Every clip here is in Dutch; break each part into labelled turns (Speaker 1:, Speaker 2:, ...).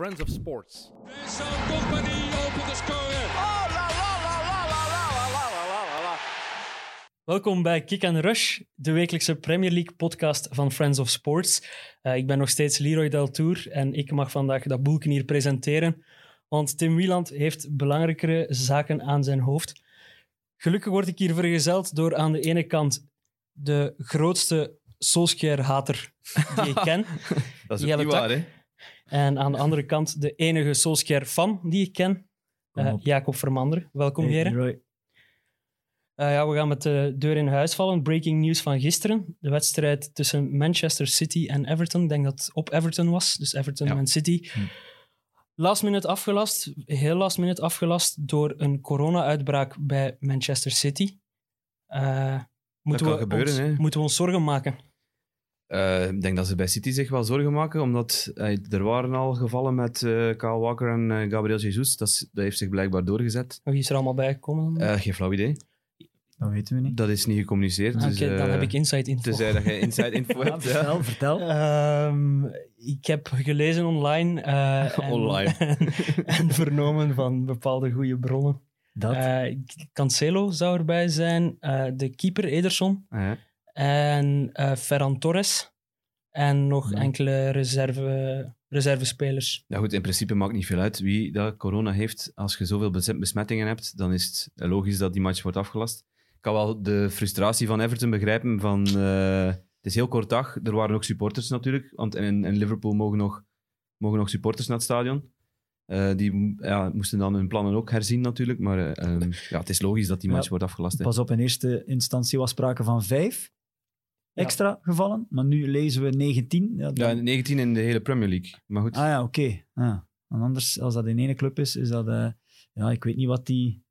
Speaker 1: Friends of Sports.
Speaker 2: Vincent Company opent de score.
Speaker 3: Welkom bij Kick and Rush, de wekelijkse Premier League podcast van Friends of Sports. Uh, ik ben nog steeds Leroy Deltour en ik mag vandaag dat boelken hier presenteren, want Tim Wieland heeft belangrijkere zaken aan zijn hoofd. Gelukkig word ik hier vergezeld door aan de ene kant de grootste Solskjaer-hater die ik ken.
Speaker 4: Dat is ook niet waar, hè?
Speaker 3: En aan de andere kant de enige Solskjaer-fan die ik ken, eh. Jacob Vermander. Welkom,
Speaker 5: Hey,
Speaker 3: heren. Eh, ja, we gaan met de deur in huis vallen. Breaking news van gisteren. De wedstrijd tussen Manchester City en Everton. Ik denk dat het op Everton was. Dus Everton
Speaker 4: Ja.
Speaker 3: en City.
Speaker 5: Hm.
Speaker 3: Last minute afgelast. Heel last minute afgelast door een corona-uitbraak bij Manchester City. Eh, moeten,
Speaker 4: kan
Speaker 3: we
Speaker 4: gebeuren,
Speaker 3: ons,
Speaker 4: hè.
Speaker 3: moeten we ons zorgen maken?
Speaker 4: Eh, ik denk dat ze bij City zich wel zorgen maken, omdat eh, er waren al gevallen met eh Kyle Walker en Gabriel Jesus. Dat, is- dat heeft zich blijkbaar doorgezet.
Speaker 3: Wie is er allemaal bijgekomen?
Speaker 4: Eh geen flauw idee.
Speaker 5: Dat weten we niet.
Speaker 4: Dat is niet gecommuniceerd.
Speaker 3: Ah,
Speaker 4: dus,
Speaker 3: Oké, dan heb ik insight info.
Speaker 4: Tenzij dat je inside info
Speaker 5: Ja,
Speaker 4: hebt. ja.
Speaker 5: vertel, vertel.
Speaker 3: Ehm, ik heb gelezen online. eh, en-
Speaker 4: Online.
Speaker 3: En, en vernomen van bepaalde goede bronnen.
Speaker 5: Dat.
Speaker 3: Eh, Cancelo zou erbij zijn, eh, de keeper Ederson
Speaker 4: ja.
Speaker 3: En eh Ferran Torres. En nog
Speaker 5: Ja.
Speaker 3: enkele reserve, reservespelers.
Speaker 4: Ja, goed, in principe maakt niet veel uit wie dat corona heeft. Als je zoveel bes- besmettingen hebt, dan is het logisch dat die match wordt afgelast. Ik kan wel de frustratie van Everton begrijpen. Van, eh, het is heel kort dag. Er waren ook supporters natuurlijk. Want in, in Liverpool mogen nog, mogen nog supporters naar het stadion. Eh, die ja, moesten dan hun plannen ook herzien natuurlijk. Maar eh, ehm, ja, het is logisch dat die match
Speaker 5: Ja.
Speaker 4: wordt afgelast.
Speaker 5: Pas op, in eerste instantie was sprake van vijf extra gevallen, maar nu lezen we 19. Ja,
Speaker 4: Ja,
Speaker 5: dan-
Speaker 4: 19 in de hele Premier League. Maar goed,
Speaker 5: Ah ja, oké. Ah. En anders, als dat in één club is, is dat... eh, ja, ik weet niet wat, die,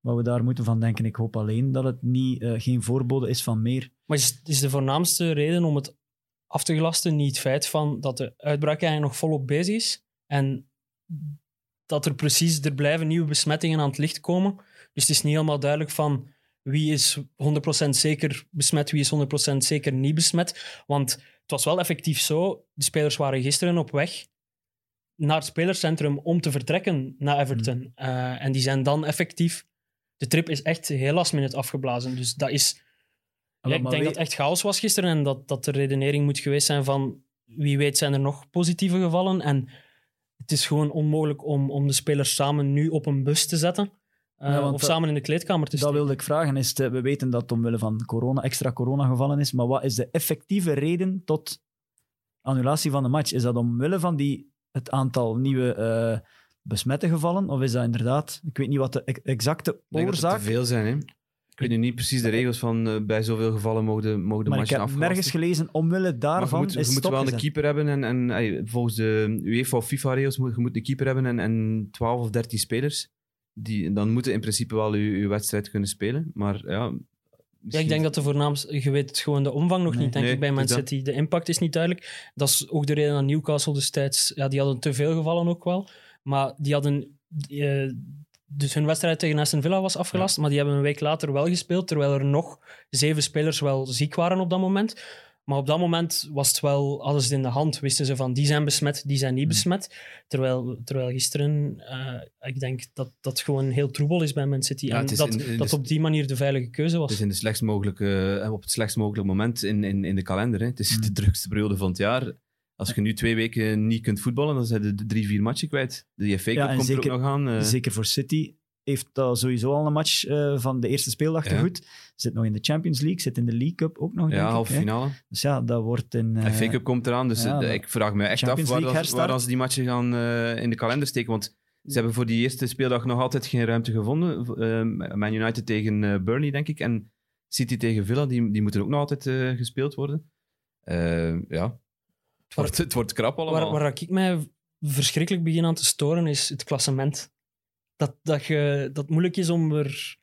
Speaker 5: wat we daar moeten van denken. Ik hoop alleen dat het niet, eh, geen voorbode is van meer.
Speaker 3: Maar is, is de voornaamste reden om het af te gelasten niet het feit van dat de uitbraak eigenlijk nog volop bezig is en dat er precies, er blijven nieuwe besmettingen aan het licht komen. Dus het is niet helemaal duidelijk van wie is 100% zeker besmet, wie is 100% zeker niet besmet. Want het was wel effectief zo, de spelers waren gisteren op weg naar het spelerscentrum om te vertrekken naar Everton. Eh, en die zijn dan effectief... De trip is echt heel last minute afgeblazen. Dus dat is... Ja, ik denk
Speaker 5: weet-
Speaker 3: dat het echt chaos was gisteren en dat, dat de redenering moet geweest zijn van wie weet zijn er nog positieve gevallen. En het is gewoon onmogelijk om, om de spelers samen nu op een bus te zetten. Eh,
Speaker 5: Ja,
Speaker 3: of
Speaker 5: dat-
Speaker 3: samen in de kleedkamer te
Speaker 5: Dat wilde ik vragen. Is het, eh, we weten dat het omwille van corona extra corona gevallen is, maar wat is de effectieve reden tot annulatie van de match? Is dat omwille van die, het aantal nieuwe eh, besmette gevallen? Of is dat inderdaad... Ik weet niet wat de ex- exacte
Speaker 4: ik er
Speaker 5: oorzaak...
Speaker 4: te veel zijn. Hè? Ik weet nu niet precies de regels van eh, bij zoveel gevallen mogen de, mogen de
Speaker 5: Maar ik
Speaker 4: matchen
Speaker 5: heb
Speaker 4: afgelast
Speaker 5: nergens gelezen, omwille
Speaker 4: Maar
Speaker 5: daarvan
Speaker 4: je moet, je
Speaker 5: is
Speaker 4: moet wel een keeper hebben en, en ey, volgens de UEFA of FIFA-regels moet je moet een keeper hebben en, en 12 of 13 spelers. Die, dan moeten in principe wel je, je wedstrijd kunnen spelen. Maar ja,
Speaker 3: Ja, ik denk dat de voornaamste... Je weet gewoon de omvang nog
Speaker 5: Nee.
Speaker 3: niet, denk
Speaker 4: Nee,
Speaker 3: ik, bij Man. City. De impact is niet duidelijk. Dat is ook de reden dat Newcastle destijds... Ja, die hadden te veel gevallen ook wel. Maar die hadden... eh, dus hun wedstrijd tegen Aston Villa was afgelast, maar die hebben een week later wel gespeeld, terwijl er nog zeven spelers wel ziek waren op dat moment. Maar op dat moment was het wel alles in de hand. Wisten ze van die zijn besmet, die zijn niet
Speaker 4: Hmm.
Speaker 3: besmet. Terwijl, terwijl gisteren, eh, ik denk dat dat gewoon heel troebel is bij Man City.
Speaker 4: Ja,
Speaker 3: en
Speaker 4: het is
Speaker 3: dat,
Speaker 4: in- in de-
Speaker 3: dat op die manier de veilige keuze was.
Speaker 4: Het is in de slechtst mogelijke, eh, op het slechtst mogelijke moment in, in, in de kalender. Hè. Het is
Speaker 5: Mm.
Speaker 4: de drukste periode van het jaar. Als je nu twee weken niet kunt voetballen, dan zijn de drie, vier matchen kwijt. De FA Cup
Speaker 5: Ja,
Speaker 4: komt
Speaker 5: zeker-
Speaker 4: er ook nog aan. eh.
Speaker 5: Zeker voor City heeft dat sowieso al een match eh, van de eerste speeldag te
Speaker 4: Ja.
Speaker 5: goed. Zit nog in de Champions League, zit in de League Cup ook nog, denk
Speaker 4: ja,
Speaker 5: ik,
Speaker 4: halve finale.
Speaker 5: Dus ja, dat wordt in...
Speaker 4: De
Speaker 5: eh,
Speaker 4: FA Cup komt eraan, dus
Speaker 5: ja,
Speaker 4: eh,
Speaker 5: dat-
Speaker 4: ik vraag me echt af waar, dat- als die matchen gaan eh, in de kalender steken. Want ze hebben voor die eerste speeldag nog altijd geen ruimte gevonden. Eh, Man United tegen eh, Burnley, denk ik. En City tegen Villa, die, die moeten ook nog altijd eh, gespeeld worden. Eh, ja, het wordt, het wordt krap allemaal.
Speaker 3: Waar, waar ik mij verschrikkelijk begin aan te storen, is het klassement. Dat, dat, je, dat het moeilijk is om er...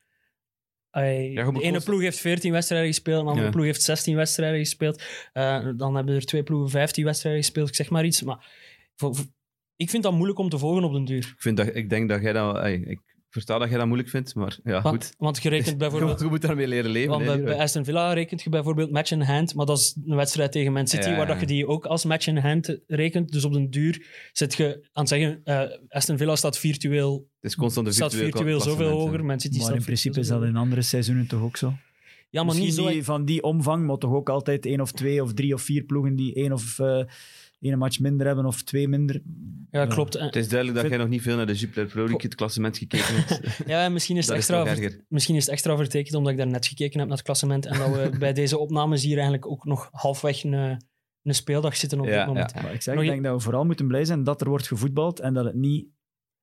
Speaker 4: Ja, je
Speaker 3: de ene ploeg heeft 14 wedstrijden gespeeld, de andere
Speaker 4: Ja.
Speaker 3: ploeg heeft 16 wedstrijden gespeeld. Eh, dan hebben er twee ploegen 15 wedstrijden gespeeld, ik zeg maar iets. Maar voor- voor- ik vind dat moeilijk om te volgen op den duur.
Speaker 4: Ik, vind dat, ik denk dat jij dat... ik versta dat jij dat moeilijk vindt, maar ja,
Speaker 3: Want,
Speaker 4: goed.
Speaker 3: want je rekent bijvoorbeeld...
Speaker 4: Je moet daarmee leren leven.
Speaker 3: Want bij, Aston Villa rekent je bijvoorbeeld match in hand, maar dat is een wedstrijd tegen Man City,
Speaker 4: Ja,
Speaker 3: waar dat je die ook als match in hand rekent. Dus op den duur zit je aan het zeggen, eh, Aston Villa staat virtueel,
Speaker 4: Het is constant een
Speaker 3: staat
Speaker 4: virtueel
Speaker 3: virtueel zoveel hoger, Man City
Speaker 5: Maar
Speaker 3: staat
Speaker 5: in principe is
Speaker 3: virtueel
Speaker 5: dat in andere seizoenen toch ook zo?
Speaker 3: Ja, maar niet
Speaker 5: Misschien
Speaker 3: zo...
Speaker 5: die, van die omvang, maar toch ook altijd één of twee of drie of vier ploegen die één of eh één match minder hebben of twee minder.
Speaker 3: Ja, klopt.
Speaker 4: Het is duidelijk dat
Speaker 5: Vind-
Speaker 4: jij nog niet veel naar de Jupiler Pro League, het klassement gekeken hebt.
Speaker 3: Ja, misschien is, het
Speaker 4: is
Speaker 3: extra ver-
Speaker 4: erger.
Speaker 3: misschien is het extra vertekend omdat ik daar net gekeken heb naar het klassement en dat we bij deze opnames hier eigenlijk ook nog halfweg een, een speeldag zitten op
Speaker 4: Ja,
Speaker 3: dit moment.
Speaker 4: ja.
Speaker 5: Maar ik zeg,
Speaker 3: Nog
Speaker 5: ik
Speaker 3: je-
Speaker 5: denk dat we vooral moeten blij zijn dat er wordt gevoetbald en dat het niet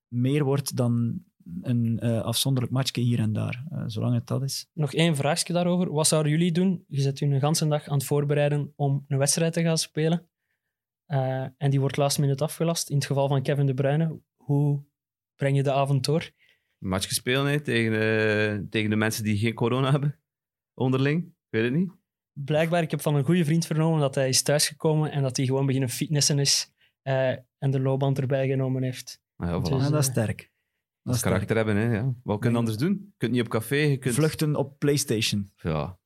Speaker 5: meer wordt dan een eh, afzonderlijk matchje hier en daar. Eh, zolang het dat is.
Speaker 3: Nog één vraagje daarover. Wat zouden jullie doen? Je zit u een ganse dag aan het voorbereiden om een wedstrijd te gaan spelen. Eh, en die wordt last minute afgelast. In het geval van Kevin De Bruyne, hoe breng je de avond door?
Speaker 4: Een match gespeeld hè, tegen, eh, tegen de mensen die geen corona hebben. Onderling. Ik weet het niet.
Speaker 3: Blijkbaar, ik heb van een goede vriend vernomen dat hij is thuisgekomen en dat hij gewoon beginnen fitnessen is eh, en de loopband erbij genomen heeft.
Speaker 4: Maar ja, voilà.
Speaker 3: Dus,
Speaker 5: Ja, dat is sterk. Dat
Speaker 4: Dat
Speaker 5: is sterk.
Speaker 4: karakter hebben, hè. Ja. Wat kun je anders doen? Je kunt niet op café, je kunt...
Speaker 5: Vluchten op PlayStation.
Speaker 4: Ja.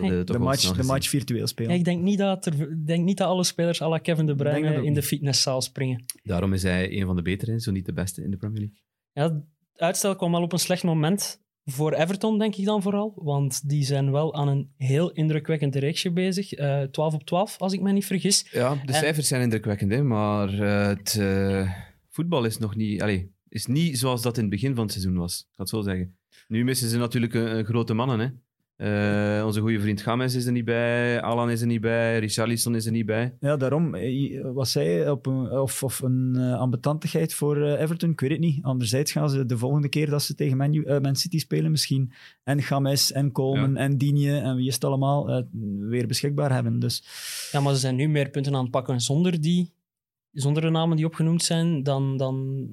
Speaker 5: De match, de match virtueel spelen.
Speaker 3: Ja, ik denk niet, dat er, denk niet dat alle spelers à la Kevin De Bruyne in de fitnesszaal springen.
Speaker 4: Daarom is hij een van de betere, zo niet de beste in de Premier League.
Speaker 3: Ja, het uitstel kwam wel op een slecht moment voor Everton, denk ik dan vooral. Want die zijn wel aan een heel indrukwekkend reeksje bezig. Eh 12 op 12, als ik me niet vergis.
Speaker 4: Ja, de
Speaker 3: En-
Speaker 4: cijfers zijn indrukwekkend, hè, maar eh, het eh, voetbal is nog niet, allee, is niet zoals dat in het begin van het seizoen was. Ik ga het zo zeggen. Nu missen ze natuurlijk een, een grote mannen. Hè. Eh, onze goede vriend Games is er niet bij, Alan is er niet bij, Richarlison is er niet bij.
Speaker 5: Ja, daarom. eh, Wat zei je? Op een, of, of een uh, ambetantigheid voor uh, Everton? Ik weet het niet. Anderzijds gaan ze de volgende keer dat ze tegen Man, uh, Man City spelen misschien en Games en Coleman
Speaker 4: Ja.
Speaker 5: en Digne en wie is het allemaal uh, weer beschikbaar hebben. Dus
Speaker 3: Ja, maar ze zijn nu meer punten aan het pakken zonder, die, zonder de namen die opgenoemd zijn dan, dan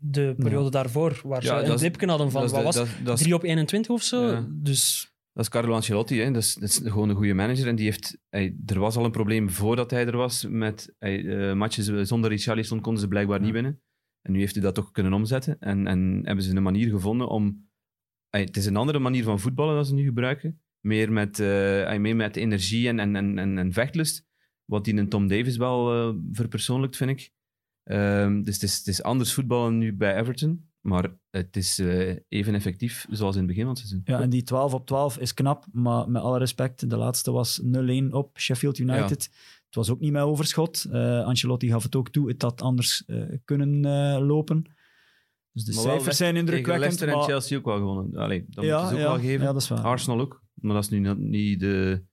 Speaker 3: de periode daarvoor. Waar
Speaker 4: Ja,
Speaker 3: ze een dipje hadden van, wat
Speaker 4: de-
Speaker 3: was
Speaker 4: dat- dat is-
Speaker 3: 3 op 21 of zo?
Speaker 4: Ja.
Speaker 3: Dus
Speaker 4: Dat is Carlo Ancelotti, hè. Dat, is, dat is gewoon een goede manager. En die heeft, hij, er was al een probleem voordat hij er was. Met hij, eh, matches zonder Richarlison konden ze blijkbaar niet winnen. En nu heeft hij dat toch kunnen omzetten. En, en hebben ze een manier gevonden om... hij, het is een andere manier van voetballen dat ze nu gebruiken. Meer met, eh, meer met energie en, en, en, en, en vechtlust. Wat die een Tom Davis wel eh, verpersoonlijkt, vind ik. Ehm, dus het is, het is anders voetballen nu bij Everton. Maar het is eh, even effectief zoals in het begin van het seizoen.
Speaker 5: ja, en die 12 op 12 is knap, maar met alle respect, de laatste was 0-1 op Sheffield United. Het was ook niet met overschot. Uh, Ancelotti gaf het ook toe, het had anders uh, kunnen lopen. Dus de
Speaker 4: Maar
Speaker 5: cijfers zijn indrukwekkend.
Speaker 4: Leicester en
Speaker 5: maar-
Speaker 4: Chelsea ook wel gewonnen. Allee, dat
Speaker 5: ja,
Speaker 4: moeten ze ook
Speaker 5: ja,
Speaker 4: wel geven.
Speaker 5: ja, dat is waar.
Speaker 4: Arsenal ook. Maar dat is nu niet de,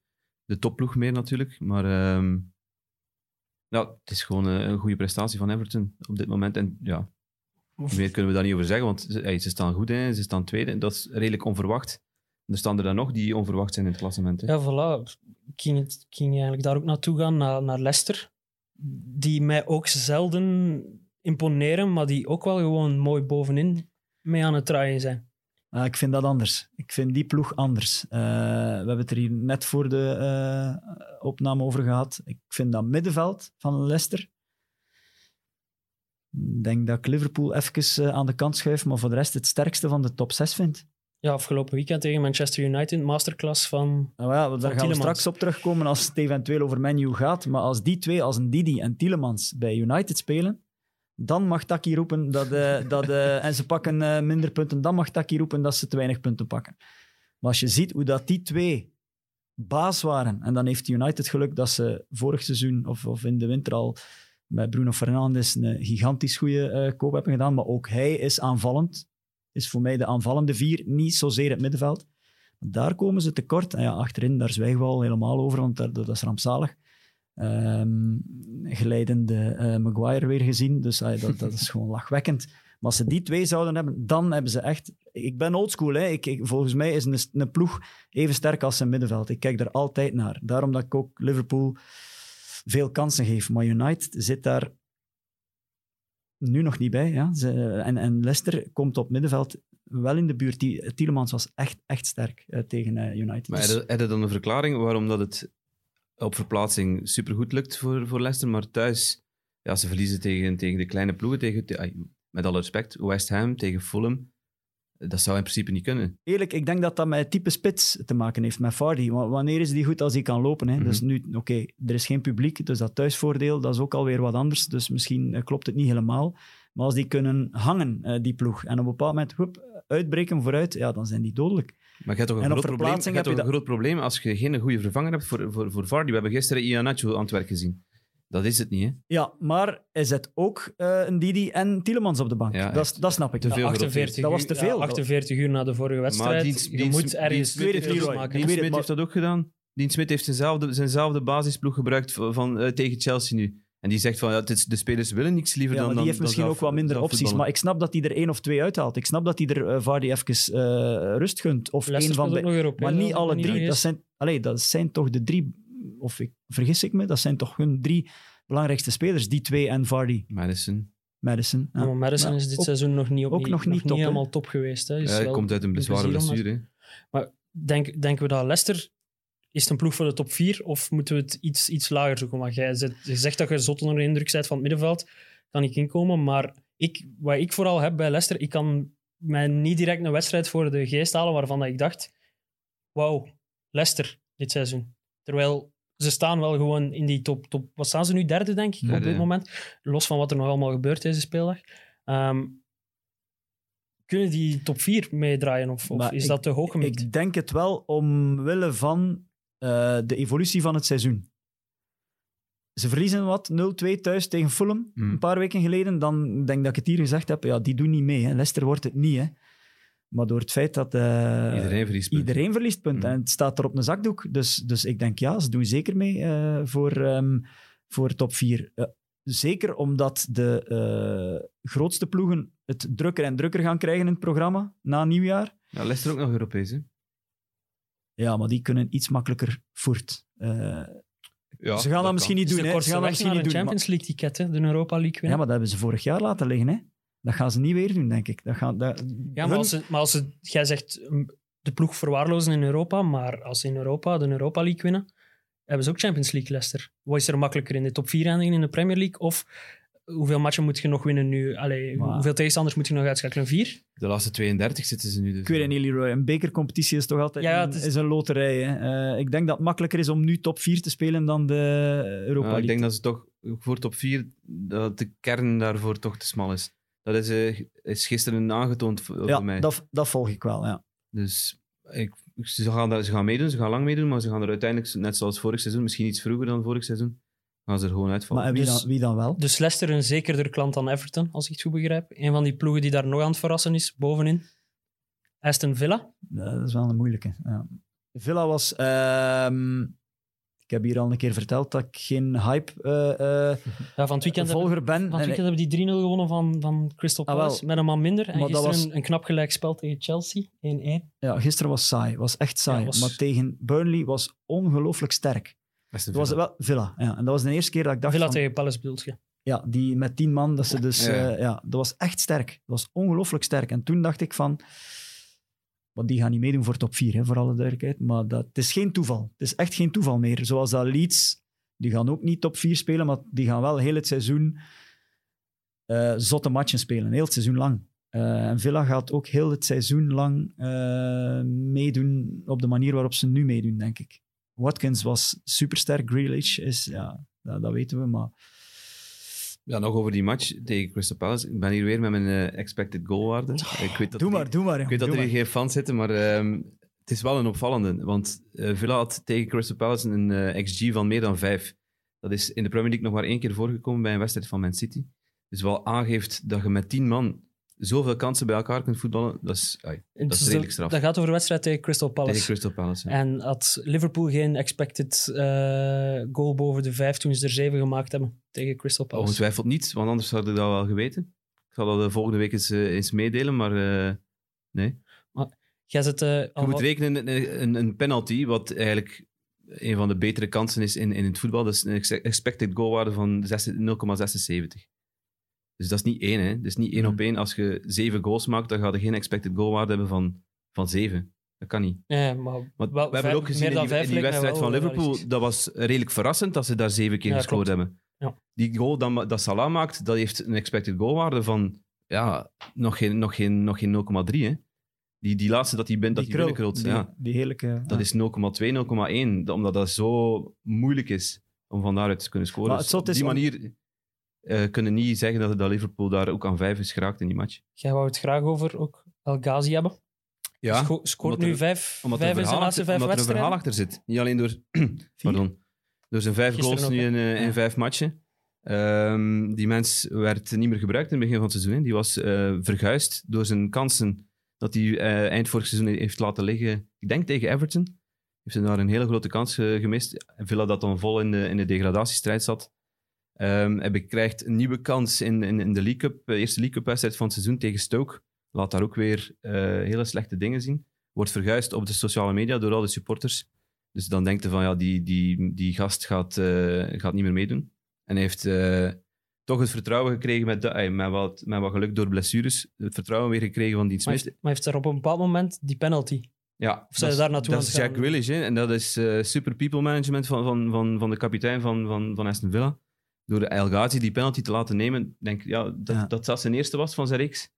Speaker 4: de topploeg meer natuurlijk. Maar ja, het is gewoon een goede prestatie van Everton op dit moment. En ja, meer kunnen we daar niet over zeggen, want ze, hey, ze staan goed, hè. ze staan tweede. Dat is redelijk onverwacht. Er staan er dan nog die onverwacht zijn in het klassement. Hè.
Speaker 3: ja, voilà. Ik ging, het, ging eigenlijk daar ook naartoe gaan, naar, naar Leicester. Die mij ook zelden imponeren, maar die ook wel gewoon mooi bovenin mee aan het draaien zijn.
Speaker 5: Ah, ik vind dat anders. Ik vind die ploeg anders. Uh, we hebben het er hier net voor de uh, opname over gehad. Ik vind dat middenveld van Leicester. Ik denk dat ik Liverpool even uh, aan de kant schuif, maar voor de rest het sterkste van de top 6 vind.
Speaker 3: Ja, afgelopen weekend tegen Manchester United, masterclass van.
Speaker 5: Nou ja, daar gaan
Speaker 3: Tielemans.
Speaker 5: we straks op terugkomen als het eventueel over menu gaat. Maar als die twee, als een Didi en Tielemans bij United spelen, dan mag Taki roepen dat, uh, dat uh, en ze pakken uh, minder punten, dan mag Taki roepen dat ze te weinig punten pakken. Maar als je ziet hoe dat die twee baas waren, en dan heeft United geluk dat ze vorig seizoen of, of in de winter al met Bruno Fernandes een gigantisch goede uh, koop hebben gedaan, maar ook hij is aanvallend. Is voor mij de aanvallende vier, niet zozeer het middenveld. Daar komen ze tekort. En ja, achterin, daar zwijgen we al helemaal over, want dat, dat is rampzalig. Um, geleidende uh, Maguire weer gezien, dus uh, dat, dat is gewoon lachwekkend. Maar als ze die twee zouden hebben, dan hebben ze echt... Ik ben oldschool, hè. Volgens mij is een, een ploeg even sterk als zijn middenveld. Ik kijk daar altijd naar. Daarom dat ik ook Liverpool veel kansen geef. Maar United zit daar nu nog niet bij. Ja. Ze, en, en Leicester komt op middenveld wel in de buurt. Die, Tielemans was echt, echt sterk uh, tegen uh, United.
Speaker 4: Maar
Speaker 5: Dus-
Speaker 4: heb je dan een verklaring waarom dat het op verplaatsing supergoed lukt voor, voor Leicester, maar thuis, ja, ze verliezen tegen, tegen de kleine ploegen, tegen, te- met alle respect, West Ham, tegen Fulham. Dat zou in principe niet kunnen.
Speaker 5: Eerlijk, ik denk dat dat met type spits te maken heeft, met Vardy. Wa- Wanneer is die goed als hij kan lopen? Hè?
Speaker 4: Mhm.
Speaker 5: Dus nu, oké, er is geen publiek, dus dat thuisvoordeel, dat is ook alweer wat anders. Dus misschien eh, klopt het niet helemaal. Maar als die kunnen hangen, eh, die ploeg, en op een bepaald moment uitbreken vooruit, ja, dan zijn die dodelijk.
Speaker 4: Maar je hebt toch een, groot probleem, je hebt
Speaker 5: heb
Speaker 4: toch een groot probleem als je geen goede vervanger hebt voor, voor, voor Vardy. We hebben gisteren Ianacho aan het werk gezien. Dat is het niet, hè?
Speaker 5: Ja, maar hij zet ook eh, een Didi en Tielemans op de bank.
Speaker 4: Ja,
Speaker 5: dat, dat snap ik.
Speaker 4: Te veel
Speaker 3: 48
Speaker 5: Dat was
Speaker 3: uur-
Speaker 5: te
Speaker 3: ja,
Speaker 5: veel.
Speaker 3: 48 uur na de vorige wedstrijd.
Speaker 4: Dien-
Speaker 3: je
Speaker 4: Dien-
Speaker 3: moet ergens
Speaker 4: Dean heeft dat ook gedaan. Dean Smith heeft zijnzelfde, zijnzelfde basisploeg gebruikt van, van, eh, tegen Chelsea nu. En die zegt van, ja, het is- de spelers willen niks liever
Speaker 5: Ja,
Speaker 4: dan dan
Speaker 5: die heeft
Speaker 4: dan
Speaker 5: misschien
Speaker 4: zelf-
Speaker 5: ook wat minder opties.
Speaker 4: voetballen.
Speaker 5: Maar ik snap dat hij er één of twee uithaalt. Ik snap dat hij er eh, Vardy even eh, rust gunt. Of één van maar niet alle drie. Dat
Speaker 3: vergis.
Speaker 5: zijn, allee, dat zijn toch de drie, of ik, vergis ik me, dat zijn toch hun drie belangrijkste spelers. Die twee en Vardy,
Speaker 4: Madison.
Speaker 5: Madison. Ja.
Speaker 3: Ja, maar Madison
Speaker 5: Maar
Speaker 3: is dit
Speaker 5: ook-
Speaker 3: seizoen nog niet, op,
Speaker 5: ook nog niet top, hè?
Speaker 3: helemaal top geweest. Hè. Is
Speaker 4: Ja, hij komt uit een
Speaker 3: een
Speaker 4: zware
Speaker 3: plezier om
Speaker 4: blessure. hè.
Speaker 3: denk, denken we dat Leicester... Is het een ploeg voor de top 4 of moeten we het iets, iets lager zoeken? Want jij zet- je zegt dat je zot onder de indruk bent van het middenveld. Kan ik inkomen. Maar ik, wat ik vooral heb bij Leicester, ik kan mij niet direct een wedstrijd voor de geest halen waarvan dat ik dacht: wauw, Leicester dit seizoen. Terwijl ze staan wel gewoon in die top. top wat staan ze nu? Derde, denk ik, op dit moment. Los van wat er nog allemaal gebeurt deze speeldag. Ehm, kunnen die top 4 meedraaien? Of, of is
Speaker 5: ik-
Speaker 3: dat te hoog gemikt?
Speaker 5: Ik denk het wel omwille van eh, de evolutie van het seizoen. Ze verliezen wat, 0-2 thuis tegen Fulham,
Speaker 4: Hmm.
Speaker 5: een paar weken geleden. Dan denk ik dat ik het hier gezegd heb, ja, die doen niet mee. Hè. Leicester wordt het niet. Hè. Maar door het feit dat... eh,
Speaker 4: Iedereen verliest punten.
Speaker 5: Iedereen verliest punten.
Speaker 4: Mhm.
Speaker 5: En het staat er op een zakdoek. Dus, dus ik denk, ja, ze doen zeker mee eh, voor, ehm, voor top 4. zeker omdat de eh, grootste ploegen het drukker en drukker gaan krijgen in het programma na nieuwjaar.
Speaker 4: Ja, Leicester ook nog Europees, hè?
Speaker 5: Ja, maar die kunnen iets makkelijker voort. Eh,
Speaker 4: Ja,
Speaker 5: ze gaan dat, misschien niet doen. Ze gaan dat misschien
Speaker 3: naar
Speaker 5: niet doen.
Speaker 3: Champions League ticket, hè, de Europa League
Speaker 5: ja,
Speaker 3: winnen.
Speaker 5: maar dat hebben ze vorig jaar laten liggen. Hè. Dat gaan ze niet weer doen, denk ik. Dat gaan, dat,
Speaker 3: Ja, maar
Speaker 5: hun-
Speaker 3: als, ze, maar als ze, jij zegt de ploeg verwaarlozen in Europa, maar als ze in Europa de Europa League winnen, hebben ze ook Champions League Leicester. Wat is er makkelijker in de top 4 eindigen in de Premier League? Of hoeveel matchen moet je nog winnen nu? Allee,
Speaker 5: Maar-
Speaker 3: Hoeveel tegenstanders moet je nog uitschakelen? Vier?
Speaker 4: De laatste 32 zitten ze nu dus.
Speaker 5: Ik weet het niet, Leroy. Een bekercompetitie is toch altijd
Speaker 3: Ja, ja,
Speaker 5: een,
Speaker 3: het is-
Speaker 5: is... een loterij. Hè. Eh, ik denk dat het makkelijker is om nu top 4 te spelen dan de Europa
Speaker 4: Ja,
Speaker 5: League.
Speaker 4: ik denk dat ze toch voor top 4, dat de kern daarvoor toch te smal is. Dat is, eh, is gisteren aangetoond voor,
Speaker 5: ja,
Speaker 4: voor mij.
Speaker 5: dat, dat volg ik wel, ja.
Speaker 4: Dus ik, ze, gaan daar, ze gaan meedoen, ze gaan lang meedoen, maar ze gaan er uiteindelijk, net zoals vorig seizoen, misschien iets vroeger dan vorig seizoen, gaan ze er gewoon uitvallen.
Speaker 5: Maar en wie,
Speaker 3: Dus-
Speaker 5: dan, wie dan wel?
Speaker 3: Dus Leicester een zekerder klant dan Everton, als ik het goed begrijp. Een van die ploegen die daar nog aan het verrassen is, bovenin. Aston Villa.
Speaker 5: Ja, dat is wel een moeilijke. Ja. Villa was... ehm, ik heb hier al een keer verteld dat ik geen hype eh, eh,
Speaker 3: Ja, van het weekend hebben
Speaker 5: volger ben.
Speaker 3: Van het
Speaker 5: En
Speaker 3: weekend hebben die 3-0 gewonnen van, van Crystal
Speaker 5: Ah.
Speaker 3: Palace. met een man minder. En
Speaker 5: Maar dat
Speaker 3: gisteren
Speaker 5: was-
Speaker 3: een, een knap gelijkspel tegen Chelsea. 1-1.
Speaker 5: ja, gisteren was saai. was echt saai.
Speaker 3: Ja, was-
Speaker 5: Maar tegen Burnley was ongelooflijk sterk. Het was
Speaker 4: Villa.
Speaker 5: wel Villa. Ja. En dat was de eerste keer dat ik dacht
Speaker 3: Villa
Speaker 5: van,
Speaker 3: tegen Palace bedoel je.
Speaker 5: Ja, die met tien man, dat ze dus...
Speaker 4: Ja.
Speaker 5: Ja. ja, dat was echt sterk. Dat was ongelooflijk sterk. En toen dacht ik van... Want die gaan niet meedoen voor top 4, hè, voor alle duidelijkheid. Maar dat, het is geen toeval. Het is echt geen toeval meer. Zoals dat Leeds, die gaan ook niet top 4 spelen, maar die gaan wel heel het seizoen eh, zotte matchen spelen. Heel het seizoen lang. Eh, en Villa gaat ook heel het seizoen lang eh, meedoen op de manier waarop ze nu meedoen, denk ik. Watkins was supersterk. Grealish is, ja, dat, dat weten we, maar...
Speaker 4: Ja, nog over die match tegen Crystal Palace. Ik ben hier weer met mijn eh, expected goalwaarde. Ik weet dat
Speaker 5: Doe
Speaker 4: er
Speaker 5: maar, doe maar.
Speaker 4: Ik weet dat er hier geen fans zitten, maar ehm, het is wel een opvallende. Want eh, Villa had tegen Crystal Palace een eh, XG van meer dan 5. Dat is in de Premier League nog maar één keer voorgekomen bij een wedstrijd van Man City. Dus wel aangeeft dat je met 10 man zoveel kansen bij elkaar kunt voetballen. Dat is, ai, dat is
Speaker 3: Dus
Speaker 4: redelijk straf.
Speaker 3: Dat gaat over de wedstrijd tegen Crystal Palace.
Speaker 4: Tegen Crystal Palace. ja.
Speaker 3: En had Liverpool geen expected eh, goal boven de vijf toen ze er zeven gemaakt hebben tegen Crystal Palace.
Speaker 4: Ongetwijfeld niet, want anders had ik dat wel geweten. Ik zal dat de volgende week eens, eh, eens meedelen, maar eh, nee.
Speaker 3: Jij zit, eh,
Speaker 4: Je moet rekenen een, een, penalty, wat eigenlijk een van de betere kansen is in, in het voetbal. Dat is een ex- expected goalwaarde van 6 0,76. Dus dat is niet één, hè. Dat is niet één op één. Als je zeven goals maakt, dan ga je geen expected goalwaarde hebben van, van zeven. Dat kan niet.
Speaker 3: Ja, maar
Speaker 4: Want we hebben
Speaker 3: vijf-
Speaker 4: ook gezien in die, in wedstrijd van Liverpool,
Speaker 3: realistisch.
Speaker 4: dat was redelijk verrassend dat ze daar zeven keer
Speaker 3: Ja,
Speaker 4: gescoord
Speaker 3: klopt.
Speaker 4: hebben.
Speaker 3: Ja.
Speaker 4: Die goal dan, dat Salah maakt, dat heeft een expected goalwaarde van ja, nog geen, nog geen, nog geen 0,3. hè. Die, die laatste dat hij bent, dat hij
Speaker 5: die,
Speaker 4: Ja.
Speaker 5: die heerlijke...
Speaker 4: Dat is 0,2, 0,1. Omdat dat zo moeilijk is om van daaruit te kunnen scoren.
Speaker 5: Maar
Speaker 4: Dus op die manier eh, kunnen niet zeggen dat, dat Liverpool daar ook aan vijf is geraakt in die match.
Speaker 3: Jij wou het graag over ook El Ghazi hebben. Sco- scoort
Speaker 4: omdat
Speaker 3: nu
Speaker 4: er-
Speaker 3: vijf,
Speaker 4: Omdat
Speaker 3: vijf in zijn laatste
Speaker 4: achter-
Speaker 3: vijf
Speaker 4: omdat er een verhaal
Speaker 3: wedstrijden.
Speaker 4: achter zit. Niet alleen door, pardon, door zijn vijf
Speaker 3: Gisteren
Speaker 4: goals nu in, in
Speaker 5: Ja.
Speaker 4: vijf matchen. Ehm, die mens werd niet meer gebruikt in het begin van het seizoen. Die was eh verguisd door zijn kansen dat hij eh, eind vorig seizoen heeft laten liggen. Ik denk tegen Everton. Heeft hij daar een hele grote kans gemist. Villa dat dan vol in de, in de degradatiestrijd zat. Ehm hij krijgt een nieuwe kans in, in, in de League Cup, de eerste League Cup wedstrijd van het seizoen tegen Stoke. Laat daar ook weer eh, hele slechte dingen zien. Wordt verguisd op de sociale media door al de supporters. Dus dan denkt hij van ja, die, die, die gast gaat, eh, gaat niet meer meedoen. En hij heeft eh, toch het vertrouwen gekregen met, de, eh, met, wat, met wat geluk door blessures. Het vertrouwen weer gekregen van Dean
Speaker 3: Maar heeft, maar heeft er op een bepaald moment die penalty.
Speaker 4: Ja,
Speaker 3: Of zijn
Speaker 4: dat
Speaker 3: ze
Speaker 4: is-
Speaker 3: daar naartoe
Speaker 4: Dat
Speaker 3: aan
Speaker 4: is
Speaker 3: het
Speaker 4: Jack hè? en dat is eh, super people management van, van, van, van de kapitein van, van, van Aston Villa. Door El Ghazi die penalty te laten nemen, denk ik ja, dat,
Speaker 5: Ja.
Speaker 4: dat dat zijn eerste was van zijn reeks.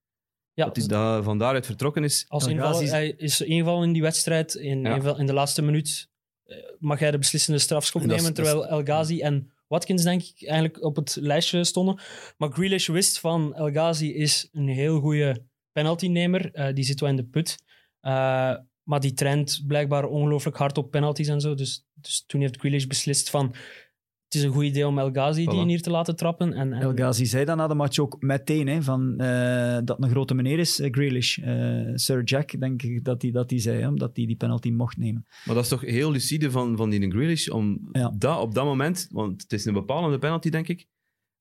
Speaker 3: Ja,
Speaker 4: dat hij daar van daaruit vertrokken is.
Speaker 3: als
Speaker 5: El Ghazi-
Speaker 3: hij is ingevallen in die wedstrijd. In,
Speaker 4: Ja.
Speaker 3: inval- in de laatste minuut eh, mag hij de beslissende strafschop
Speaker 4: dat
Speaker 3: nemen,
Speaker 4: dat is-
Speaker 3: terwijl El Ghazi en Watkins denk ik eigenlijk op het lijstje stonden. Maar Grealish wist van El Ghazi is een heel goede penaltynemer. Eh, die zit wel in de put. Eh, maar die traint blijkbaar ongelooflijk hard op penalties en zo. Dus, dus toen heeft Grealish beslist van het is een goed idee om El Ghazi die
Speaker 4: Voilà.
Speaker 3: hier te laten trappen. En, en
Speaker 5: El Ghazi zei dan na de match ook meteen hè, van, eh, dat een grote meneer is, eh, Grealish. Eh, Sir Jack, denk ik dat hij dat hij zei, hè, omdat hij die penalty mocht nemen.
Speaker 4: Maar dat is toch heel lucide van, van die Grealish om
Speaker 5: Ja.
Speaker 4: dat op dat moment, want het is een bepalende penalty, denk ik,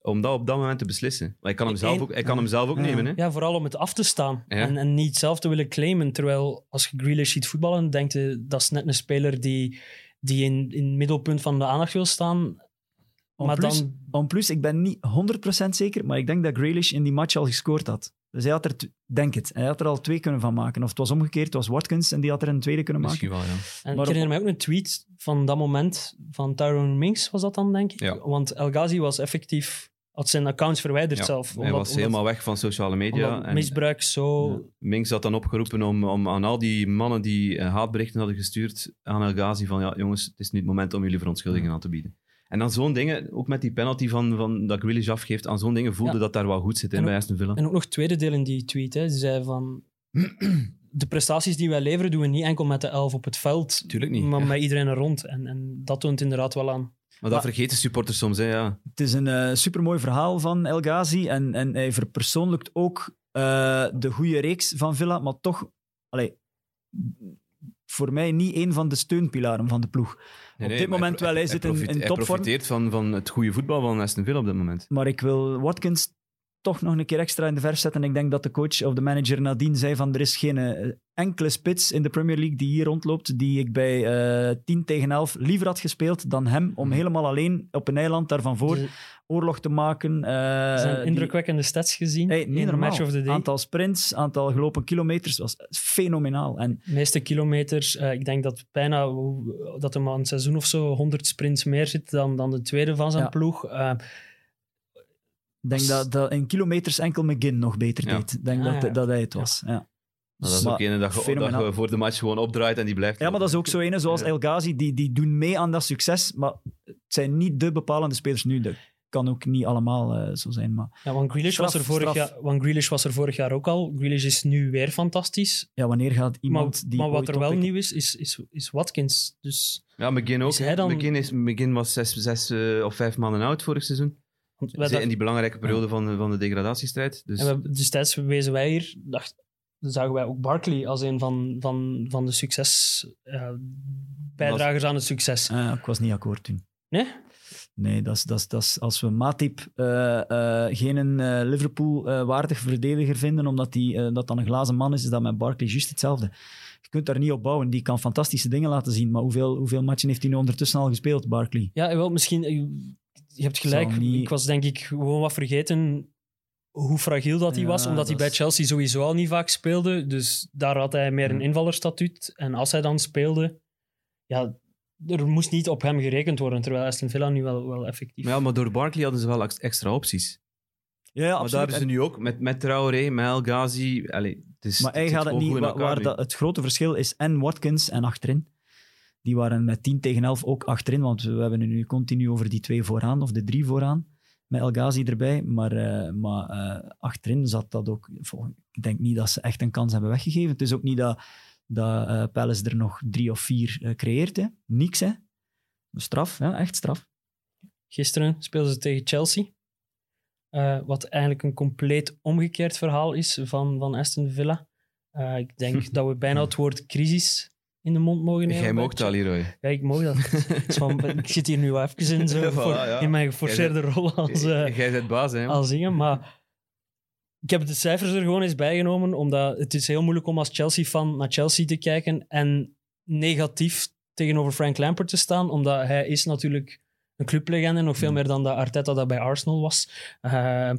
Speaker 4: om dat op dat moment te beslissen. Maar hij kan hem zelf ook, hij kan hem zelf ook
Speaker 5: Ja.
Speaker 4: nemen. Hè?
Speaker 3: Ja, vooral om het af te staan
Speaker 4: Ja.
Speaker 3: en, en niet zelf te willen claimen. Terwijl als je Grealish ziet voetballen, denk je dat is net een speler die, die in, in het middelpunt van de aandacht wil staan.
Speaker 5: En
Speaker 3: maar
Speaker 5: plus,
Speaker 3: dan,
Speaker 5: en plus, ik ben niet 100% zeker, maar ik denk dat Grealish in die match al gescoord had. Dus hij had er, denk het, hij had er al twee kunnen van maken. Of het was omgekeerd, het was Watkins en die had er een tweede kunnen maken.
Speaker 4: Misschien wel, ja.
Speaker 3: en
Speaker 5: maar
Speaker 3: ik herinner mij ook een tweet van dat moment van Tyrone Minks, was dat dan, denk ik?
Speaker 4: Ja.
Speaker 3: Want El Ghazi was effectief, had zijn accounts verwijderd
Speaker 4: Ja,
Speaker 3: zelf.
Speaker 4: hij
Speaker 3: omdat-
Speaker 4: was
Speaker 3: omdat-
Speaker 4: helemaal weg van sociale media. en-
Speaker 3: misbruik zo...
Speaker 5: Ja.
Speaker 4: Minks had dan opgeroepen om, om aan al die mannen die eh, haatberichten hadden gestuurd aan El Ghazi van ja, jongens, het is nu het moment om jullie verontschuldigingen aan te bieden. En aan zo'n dingen, ook met die penalty van, van dat Grealish afgeeft, aan zo'n dingen voelde
Speaker 3: Ja.
Speaker 4: dat daar wel goed zit in bij Aston Villa.
Speaker 3: En ook nog het tweede deel in die tweet. Hè. Ze zei van... De prestaties die wij leveren, doen we niet enkel met de elf op het veld,
Speaker 4: Tuurlijk niet.
Speaker 3: maar
Speaker 4: ja.
Speaker 3: met iedereen er rond. En, en dat toont inderdaad wel aan.
Speaker 4: Maar dat vergeten supporters soms, hè, ja.
Speaker 5: Het is een eh, supermooi verhaal van El Ghazi en, en hij verpersoonlijkt ook eh, de goede reeks van Villa, maar toch, allee, voor mij niet een van de steunpilaren van de ploeg.
Speaker 4: Nee,
Speaker 5: Op dit moment wel, hij zit in- in
Speaker 4: Hij
Speaker 5: topvorm.
Speaker 4: profiteert van, van het goede voetbal van Aston Villa op dit moment.
Speaker 5: Maar ik wil Watkins toch nog een keer extra in de verf zetten. Ik denk dat de coach of de manager nadien zei van er is geen eh, enkele spits in de Premier League die hier rondloopt die ik bij eh 10 tegen 11 liever had gespeeld dan hem om
Speaker 4: Mhm.
Speaker 5: helemaal alleen op een eiland daarvan voor
Speaker 3: Er
Speaker 5: oorlog te maken. eh,
Speaker 3: zijn
Speaker 5: die-
Speaker 3: indrukwekkende stats gezien
Speaker 5: Hey,
Speaker 3: in
Speaker 5: normaal.
Speaker 3: Match of the Day.
Speaker 5: Aantal sprints, aantal gelopen kilometers was fenomenaal. En
Speaker 3: De meeste kilometers. ik denk dat bijna dat hem aan een seizoen of zo 100 sprints meer zit dan, dan de tweede van zijn
Speaker 5: Ja.
Speaker 3: ploeg.
Speaker 5: Ik denk dat, dat in kilometers enkel McGinn nog beter deed. Ik denk
Speaker 3: Ah,
Speaker 5: dat,
Speaker 3: ja.
Speaker 5: dat hij het was. Ja.
Speaker 4: Maar dat is
Speaker 5: Maar
Speaker 4: ook een dat je, dat
Speaker 5: fenomenaal.
Speaker 4: je voor de match gewoon opdraait en die blijft.
Speaker 5: Ja, maar dat is ook zo een zoals
Speaker 4: Ja.
Speaker 5: El Ghazi, die, die doen mee aan dat succes, maar het zijn niet de bepalende spelers nu. Dat kan ook niet allemaal eh, zo zijn, maar
Speaker 3: ja, want Grealish,
Speaker 5: Straf,
Speaker 3: was er vorig jaar, want Grealish was er vorig jaar ook al. Grealish is nu weer fantastisch.
Speaker 5: ja, wanneer gaat iemand
Speaker 3: maar
Speaker 5: die
Speaker 3: maar wat er wel nieuw is, is, is, is Watkins. Dus,
Speaker 4: Ja, McGinn ook.
Speaker 3: Is hij
Speaker 4: hè.
Speaker 3: dan-
Speaker 4: McGinn, is, McGinn was zes, zes eh, of vijf maanden oud vorig seizoen. In die belangrijke periode van, de- van de degradatiestrijd. Dus,
Speaker 3: En we, destijds wezen wij hier, dacht, zagen wij ook Barkley als een van, van, van de succes, eh, bijdragers aan het succes.
Speaker 5: Ah, ik was niet akkoord toen.
Speaker 3: Nee?
Speaker 5: Nee, dat is, dat is, dat is, als we Matip eh, eh, geen een eh, Liverpool-waardig verdediger vinden, omdat die, dat dan een glazen man is, is dat met Barkley juist hetzelfde. Je kunt daar niet op bouwen. Die kan fantastische dingen laten zien, maar hoeveel, hoeveel matchen heeft hij nu ondertussen al gespeeld, Barkley?
Speaker 3: Ja, wel, misschien, je hebt gelijk.
Speaker 5: Niet-
Speaker 3: Ik was denk ik gewoon wat vergeten hoe fragiel dat hij
Speaker 5: Ja,
Speaker 3: was, omdat hij bij
Speaker 5: is-
Speaker 3: Chelsea sowieso al niet vaak speelde. Dus daar had hij meer een invallerstatuut. En als hij dan speelde, ja, er moest niet op hem gerekend worden, terwijl Aston Villa nu wel, wel effectief...
Speaker 4: Maar ja, maar door Barkley hadden ze wel ex- extra opties.
Speaker 5: Ja, ja
Speaker 4: Maar
Speaker 5: absoluut.
Speaker 4: daar is ze nu ook met, met Traoré, met El Ghazi. Allee, het is,
Speaker 5: Maar hij
Speaker 4: zit
Speaker 5: gaat het niet. Waar, waar dat, het grote verschil is en Watkins en achterin. Die waren met 10 tegen 11 ook achterin, want we hebben het nu continu over die twee vooraan of de drie vooraan. Met El Ghazi erbij. Maar, eh, maar eh, achterin zat dat ook. Ik denk niet dat ze echt een kans hebben weggegeven. Het is ook niet dat, dat eh, Palace er nog drie of vier creëert. Hè. Niks, hè? Straf, ja, echt straf.
Speaker 3: Gisteren speelden ze tegen Chelsea. Wat eigenlijk een compleet omgekeerd verhaal is van, van Aston Villa. Ik denk dat we bijna het woord crisis in de mond mogen nemen.
Speaker 4: Jij mocht dat, Leroy.
Speaker 3: Ja, ik mag dat. Van- ik zit hier nu wel even in, zo,
Speaker 4: Ja, voilà,
Speaker 3: voor-
Speaker 4: ja.
Speaker 3: in mijn geforceerde rol als, eh,
Speaker 4: Jij bent baas, hè?
Speaker 3: als dingen. Maar ik heb de cijfers er gewoon eens bijgenomen, omdat het is heel moeilijk om als Chelsea-fan naar Chelsea te kijken en negatief tegenover Frank Lampard te staan, omdat hij is natuurlijk een clublegende, nog veel
Speaker 5: Mm.
Speaker 3: meer dan dat Arteta dat bij Arsenal was. Ehm,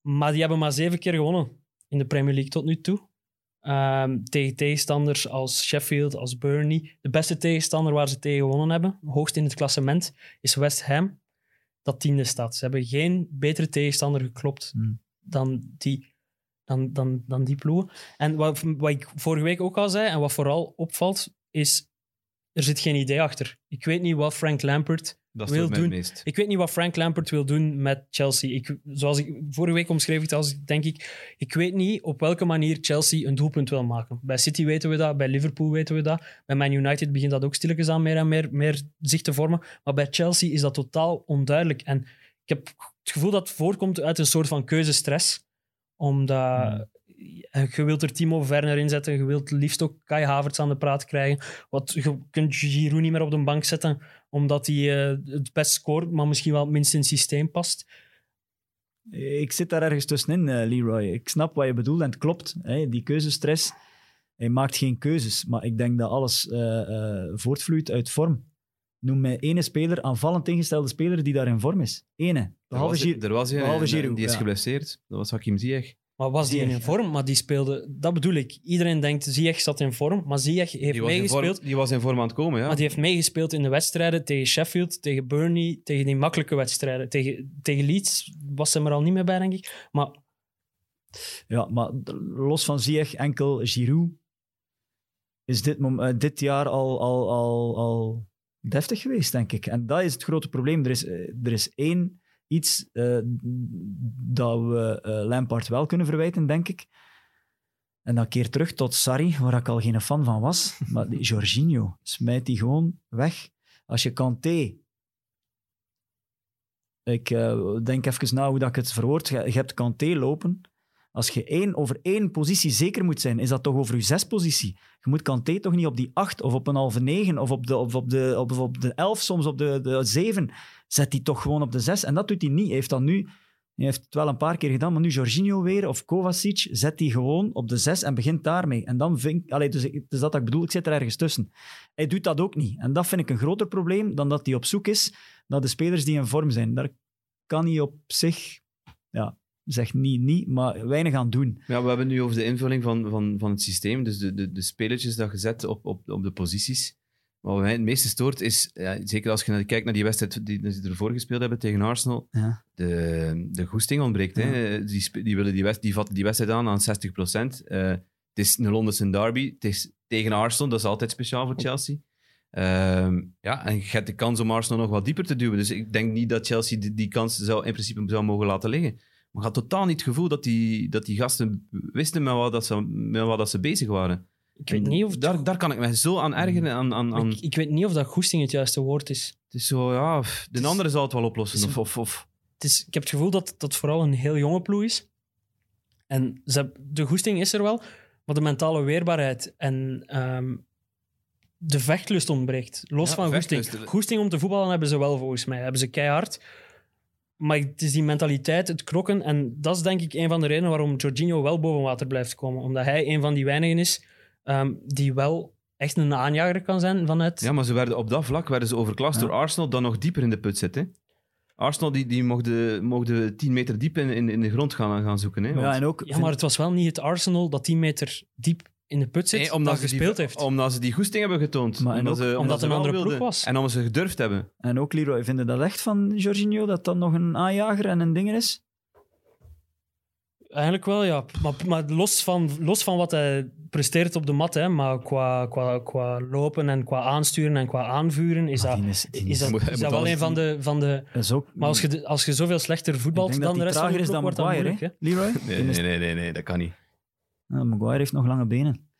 Speaker 3: maar die hebben maar zeven keer gewonnen in de Premier League tot nu toe. Ehm, tegen tegenstanders als Sheffield, als Burnley. De beste tegenstander waar ze tegen gewonnen hebben, hoogst in het klassement, is West Ham, dat tiende staat. Ze hebben geen betere tegenstander geklopt
Speaker 5: Hmm.
Speaker 3: dan, die, dan, dan, dan die ploegen. En wat, wat ik vorige week ook al zei, en wat vooral opvalt, is er zit geen idee achter. Ik weet niet wat Frank Lampard
Speaker 4: Dat
Speaker 3: wil doen.
Speaker 4: meest.
Speaker 3: ik weet niet wat Frank Lampard wil doen met Chelsea. Ik, zoals ik vorige week omschreef, ik het als denk ik, ik weet niet op welke manier Chelsea een doelpunt wil maken. Bij City weten we dat, bij Liverpool weten we dat, bij Man United begint dat ook stilletjes aan meer en meer, meer zich te vormen. Maar bij Chelsea is dat totaal onduidelijk. En ik heb het gevoel dat het voorkomt uit een soort van keuzestress. Omdat je wilt er Timo Werner inzetten, je wilt liefst ook Kai Havertz aan de praat krijgen. Wat, je kunt Giroud niet meer op de bank zetten, omdat hij eh, het best scoort, maar misschien wel het minst in het systeem past.
Speaker 5: Ik zit daar ergens tussenin, eh, Leroy. Ik snap wat je bedoelt en het klopt. Hè? Die keuzestress, hij maakt geen keuzes. Maar ik denk dat alles eh, eh, voortvloeit uit vorm. Noem mij ene speler, aanvallend ingestelde speler, die daar in vorm is. Ene.
Speaker 4: Er
Speaker 5: Behalve
Speaker 4: was,
Speaker 5: Giroud.
Speaker 4: er was
Speaker 5: behalve
Speaker 4: en
Speaker 5: Giroud,
Speaker 4: die is
Speaker 5: ja.
Speaker 4: geblesseerd. Dat was Hakim Ziyech.
Speaker 3: Maar was die in
Speaker 5: ja.
Speaker 3: vorm? Maar die speelde... Dat bedoel ik. Iedereen denkt, Ziyech zat in vorm, maar Ziyech heeft
Speaker 4: Die
Speaker 3: meegespeeld.
Speaker 4: vorm, die was in vorm aan het komen, ja.
Speaker 3: Maar die heeft meegespeeld in de wedstrijden tegen Sheffield, tegen Burnley, tegen die makkelijke wedstrijden. Tegen, tegen Leeds was hij er al niet meer bij, denk ik. Maar
Speaker 5: Ja, maar los van Ziyech, enkel Giroud is dit, eh, dit jaar al, al, al, al deftig geweest, denk ik. En dat is het grote probleem. Er is, eh, er is één iets eh, dat we eh, Lampard wel kunnen verwijten, denk ik. En dan keer terug tot Sarri, waar ik al geen fan van was. Maar Jorginho, smijt die gewoon weg. Als je Kanté... Ik eh, denk even na hoe dat ik het verwoord. Je, je hebt Kanté lopen. Als je één, over één positie zeker moet zijn, is dat toch over je zes positie. Je moet Kanté toch niet op die acht of op een halve negen of op de, op de, op, de elf, soms op de, de zeven. Zet die toch gewoon op de zes. En dat doet hij niet. Hij heeft dat nu... Hij heeft het wel een paar keer gedaan, maar nu Jorginho weer of Kovacic, zet die gewoon op de zes en begint daarmee. En dan vind ik... Dus is dat ik bedoel, ik zit er ergens tussen. Hij doet dat ook niet. En dat vind ik een groter probleem dan dat hij op zoek is naar de spelers die in vorm zijn. Daar kan hij op zich... Ja, zeg niet niet, maar weinig aan doen.
Speaker 4: Ja, we hebben het nu over de invulling van, van, van het systeem. Dus de, de, de spelertjes dat je zet op, op, op de posities. Wat mij het meeste stoort is, ja, zeker als je naar- kijkt naar die wedstrijd die, die ze ervoor gespeeld hebben tegen Arsenal,
Speaker 5: Ja.
Speaker 4: de, de goesting ontbreekt. Hè. Die, die, willen die, die vatten die wedstrijd aan aan 60 procent. het is een Londense derby. Het is tegen Arsenal, dat is altijd speciaal voor Chelsea. Ehm, ja, en je hebt de kans om Arsenal nog wat dieper te duwen. Dus ik denk niet dat Chelsea die, die kans zou, in principe zou mogen laten liggen. Maar ik had totaal niet het gevoel dat die, dat die gasten wisten met wat, dat ze, met wat dat ze bezig waren.
Speaker 3: ik weet niet of...
Speaker 4: Daar, daar kan ik me zo aan ergeren. Aan, aan, aan,
Speaker 3: ik, ik weet niet of dat goesting het juiste woord is.
Speaker 4: het is zo, ja, de
Speaker 3: is-
Speaker 4: andere zal het wel oplossen.
Speaker 3: het is
Speaker 4: Of, of, of.
Speaker 3: Het is, ik heb het gevoel dat dat vooral een heel jonge ploeg is. En ze, de goesting is er wel, maar de mentale weerbaarheid en ehm, de vechtlust ontbreekt. Los
Speaker 4: Ja,
Speaker 3: van
Speaker 4: vechtlust.
Speaker 3: goesting. Goesting om te voetballen hebben ze wel, volgens mij. Hebben ze keihard. Maar het is die mentaliteit, het knokken. En dat is denk ik een van de redenen waarom Jorginho wel boven water blijft komen. Omdat hij een van die weinigen is ehm, die wel echt een aanjager kan zijn vanuit...
Speaker 4: Ja, maar ze werden, op dat vlak werden ze overklast
Speaker 5: Ja.
Speaker 4: door Arsenal, dan nog dieper in de put zitten. Arsenal die, die mochten, mochten 10 meter diep in, in, in de grond gaan, gaan zoeken. Hè,
Speaker 5: Ja,
Speaker 4: want-
Speaker 5: en ook,
Speaker 3: Ja, maar het was wel niet het Arsenal dat 10 meter diep in de put zit,
Speaker 4: Nee, omdat ze
Speaker 3: gespeeld
Speaker 4: die,
Speaker 3: heeft.
Speaker 4: Omdat ze die goesting hebben getoond.
Speaker 5: Maar
Speaker 4: omdat,
Speaker 5: ook
Speaker 4: ze,
Speaker 3: omdat
Speaker 4: ze
Speaker 3: een andere
Speaker 4: wilden.
Speaker 3: ploeg was.
Speaker 4: En omdat ze gedurfd hebben.
Speaker 5: En ook Leroy, vinden dat echt van Jorginho, dat dat nog een aanjager en een dinger is?
Speaker 3: Eigenlijk wel, ja. Maar, maar los, van, los van wat hij presteert op de mat, hè, maar qua, qua, qua lopen en qua aansturen en qua aanvuren, is dat,
Speaker 5: is,
Speaker 3: is dat, is dat wel een van de, van de...
Speaker 5: dat is ook,
Speaker 3: Maar als je, als je zoveel slechter voetbalt dan de rest van de ploeg,
Speaker 5: dan
Speaker 3: wordt dat moeilijk.
Speaker 5: hè? Leroy?
Speaker 4: Nee, nee, nee, nee, dat kan niet.
Speaker 5: Maguire heeft nog lange benen.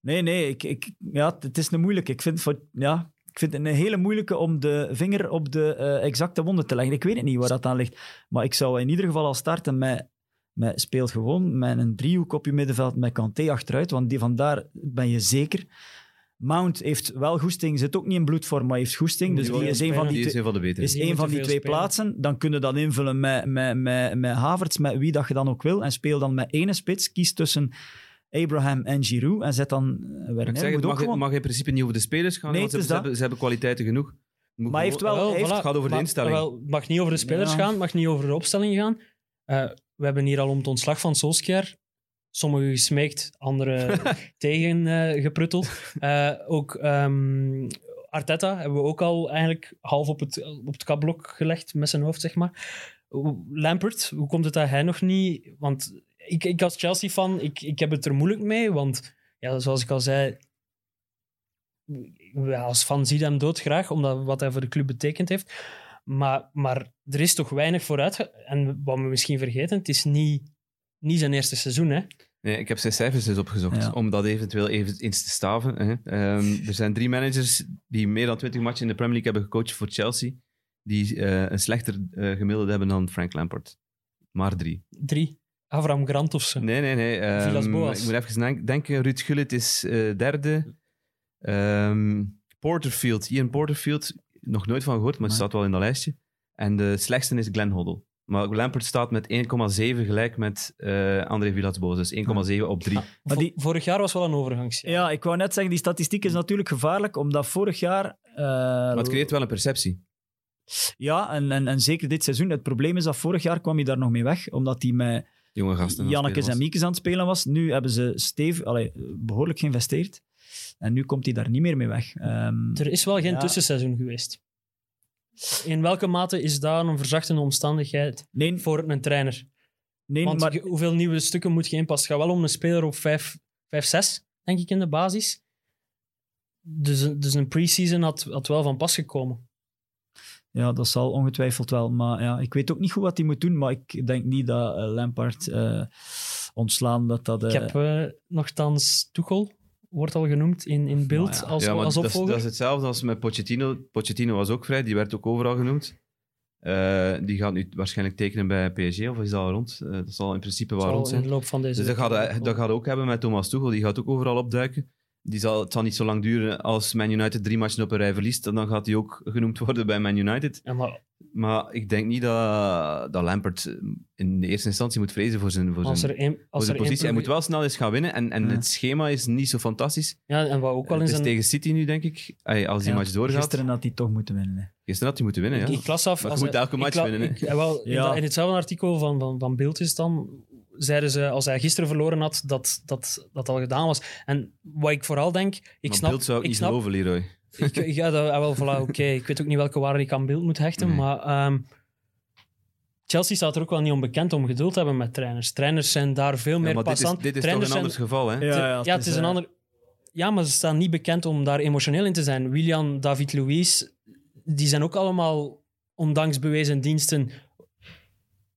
Speaker 5: Nee, nee, ik, ik, ja, het is een moeilijke. Ik vind, voor, ja, ik vind het een hele moeilijke om de vinger op de eh, exacte wonden te leggen. Ik weet het niet waar dat aan ligt. Maar ik zou in ieder geval al starten met, met speelt gewoon met een driehoek op je middenveld met Kanté achteruit, want die, vandaar ben je zeker. Mount heeft wel goesting, zit ook niet in bloedvorm, maar heeft goesting. Dus
Speaker 3: Die
Speaker 5: is een van die
Speaker 4: Die is een van de betere.
Speaker 5: is
Speaker 3: Die
Speaker 5: één van
Speaker 3: moeten
Speaker 5: die
Speaker 3: veel
Speaker 5: twee
Speaker 3: spelen.
Speaker 5: plaatsen. Dan kun je dat invullen met, met, met, met Havertz, met wie dat je dan ook wil. En speel dan met ene spits. Kies tussen Abraham en Giroud. En zet dan eh, Werner.
Speaker 4: Ik zeg, het mag,
Speaker 5: gewoon-
Speaker 4: mag in principe niet over de spelers gaan,
Speaker 5: Nee,
Speaker 4: want ze, ze, hebben, ze hebben kwaliteiten genoeg. Moet
Speaker 5: Maar heeft wel-
Speaker 3: Wel,
Speaker 5: heeft-
Speaker 3: voilà.
Speaker 4: het gaat over de instelling.
Speaker 3: Wel, het mag niet over de spelers
Speaker 5: Ja.
Speaker 3: gaan, het mag niet over de opstelling gaan. Eh, we hebben hier al om het ontslag van Solskjaer. Sommigen gesmeekt, anderen tegen eh, geprutteld. Eh, ook ehm, Arteta hebben we ook al eigenlijk half op het, op het kapblok gelegd met zijn hoofd, zeg maar. Lampert, hoe komt het dat hij nog niet... Want ik, ik als Chelsea-fan, ik, ik heb het er moeilijk mee, want ja, zoals ik al zei, ja, als fan zie je hem doodgraag, omdat wat hij voor de club betekend heeft. Maar, maar er is toch weinig vooruit. En wat we misschien vergeten, het is niet, niet zijn eerste seizoen. Hè?
Speaker 4: Nee, ik heb zijn cijfers dus opgezocht,
Speaker 5: Ja.
Speaker 4: om dat eventueel even eens te staven. Hè. Ehm, er zijn drie managers die meer dan 20 matchen in de Premier League hebben gecoacht voor Chelsea, die eh, een slechter eh, gemiddelde hebben dan Frank Lampard. Maar drie.
Speaker 3: Drie. Avram Grant of zo.
Speaker 4: Nee, nee, nee. ehm,
Speaker 3: Villas-Boas.
Speaker 4: ik moet even denk- denken. Ruud Gullit is eh, derde. Ehm, Porterfield, Ian Porterfield, nog nooit van gehoord, maar het
Speaker 5: Nee.
Speaker 4: staat wel in dat lijstje. En de slechtste is Glenn Hoddle. Maar Lampard staat met 1,7 gelijk met eh André Villas-Boas. Dus 1,7 op 3.
Speaker 3: Ah,
Speaker 5: Maar die-
Speaker 3: Vorig jaar was wel een overgangsjaar.
Speaker 5: Ja, ik wou net zeggen, die statistiek is natuurlijk gevaarlijk, omdat vorig jaar... eh,
Speaker 4: Maar het creëert wel een perceptie.
Speaker 5: Ja, en, en, en zeker dit seizoen. Het probleem is dat vorig jaar kwam hij daar nog mee weg, omdat hij met
Speaker 4: Jonge gasten. aan het
Speaker 5: Jannekes
Speaker 4: spelen
Speaker 5: en
Speaker 4: was.
Speaker 5: Miekes aan het spelen was. Nu hebben ze Steve allee, behoorlijk geïnvesteerd. En nu komt hij daar niet meer mee weg. Ehm,
Speaker 3: Er is wel geen
Speaker 5: Ja.
Speaker 3: tussenseizoen geweest. In welke mate is dat een verzachtende omstandigheid
Speaker 5: nee,
Speaker 3: voor een trainer?
Speaker 5: nee
Speaker 3: Want
Speaker 5: maar
Speaker 3: hoeveel nieuwe stukken moet je inpassen? Het gaat wel om een speler op 5, 5 6, denk ik, in de basis. Dus, een- dus een pre-season had, had wel van pas gekomen.
Speaker 5: ja, dat zal ongetwijfeld wel. Maar ja, ik weet ook niet goed wat hij moet doen. Maar ik denk niet dat eh, Lampard eh, ontslaan, dat dat...
Speaker 3: Ik
Speaker 5: eh,
Speaker 3: heb nogthans Tuchel, wordt al genoemd in, in beeld
Speaker 5: ja.
Speaker 3: als,
Speaker 4: ja,
Speaker 3: als
Speaker 4: dat, is,
Speaker 3: opvolger.
Speaker 4: dat is hetzelfde als met Pochettino. Pochettino was ook vrij, die werd ook overal genoemd. Eh, die gaat nu waarschijnlijk tekenen bij PSG, of is dat al rond? Eh, dat zal in principe wel
Speaker 3: Zal
Speaker 4: rond
Speaker 3: in
Speaker 4: zijn.
Speaker 3: de loop van deze
Speaker 4: Dus dat gaat, hij- dat gaat ook hebben met Thomas Tuchel. Die gaat ook overal opduiken. Die zal, het zal niet zo lang duren als Man United drie matchen op een rij verliest. Dan gaat hij ook genoemd worden bij Man United.
Speaker 3: Ja, maar
Speaker 4: Maar ik denk niet dat, dat Lampert in de eerste instantie moet vrezen voor zijn, voor
Speaker 3: als
Speaker 4: zijn,
Speaker 3: er Als er
Speaker 4: positie. Hij moet wel snel eens gaan winnen. En, en
Speaker 5: Ja.
Speaker 4: het schema is niet zo fantastisch.
Speaker 3: Ja, en wat ook wel in
Speaker 4: het is
Speaker 3: zijn...
Speaker 4: tegen City nu, denk ik. Als die
Speaker 5: ja,
Speaker 4: match doorgaat.
Speaker 5: Gisteren had hij toch moeten winnen. hè.
Speaker 4: Gisteren had hij moeten winnen, ja.
Speaker 3: Ik las af...
Speaker 4: Maar je
Speaker 3: als
Speaker 4: moet elke
Speaker 3: ik
Speaker 4: match winnen,
Speaker 3: ik- ja, wel, in,
Speaker 5: Ja.
Speaker 3: dat- in hetzelfde artikel van, van, van Beeld is dan... Zeiden ze, als hij gisteren verloren had, dat dat, dat al gedaan was. En wat ik vooral denk... Ik
Speaker 4: maar
Speaker 3: snap,
Speaker 4: Beeld zou ik,
Speaker 3: ik
Speaker 4: niet
Speaker 3: snap,
Speaker 4: geloven, Leroy.
Speaker 3: Ik, ik- ja, dat, ah, wel, voilà, oké. Ik weet ook niet welke waarde ik aan beeld moet hechten,
Speaker 4: Nee.
Speaker 3: maar ehm, Chelsea staat er ook wel niet onbekend om geduld te hebben met trainers. Trainers zijn daar veel
Speaker 4: Ja,
Speaker 3: meer
Speaker 4: maar dit is,
Speaker 3: passant.
Speaker 4: dit is toch een
Speaker 3: zijn-
Speaker 4: anders geval, hè?
Speaker 5: Ja,
Speaker 3: ja, het is een
Speaker 5: eh,
Speaker 3: ander... Ja, maar ze staan niet bekend om daar emotioneel in te zijn. William, David Luiz, die zijn ook allemaal, ondanks bewezen diensten,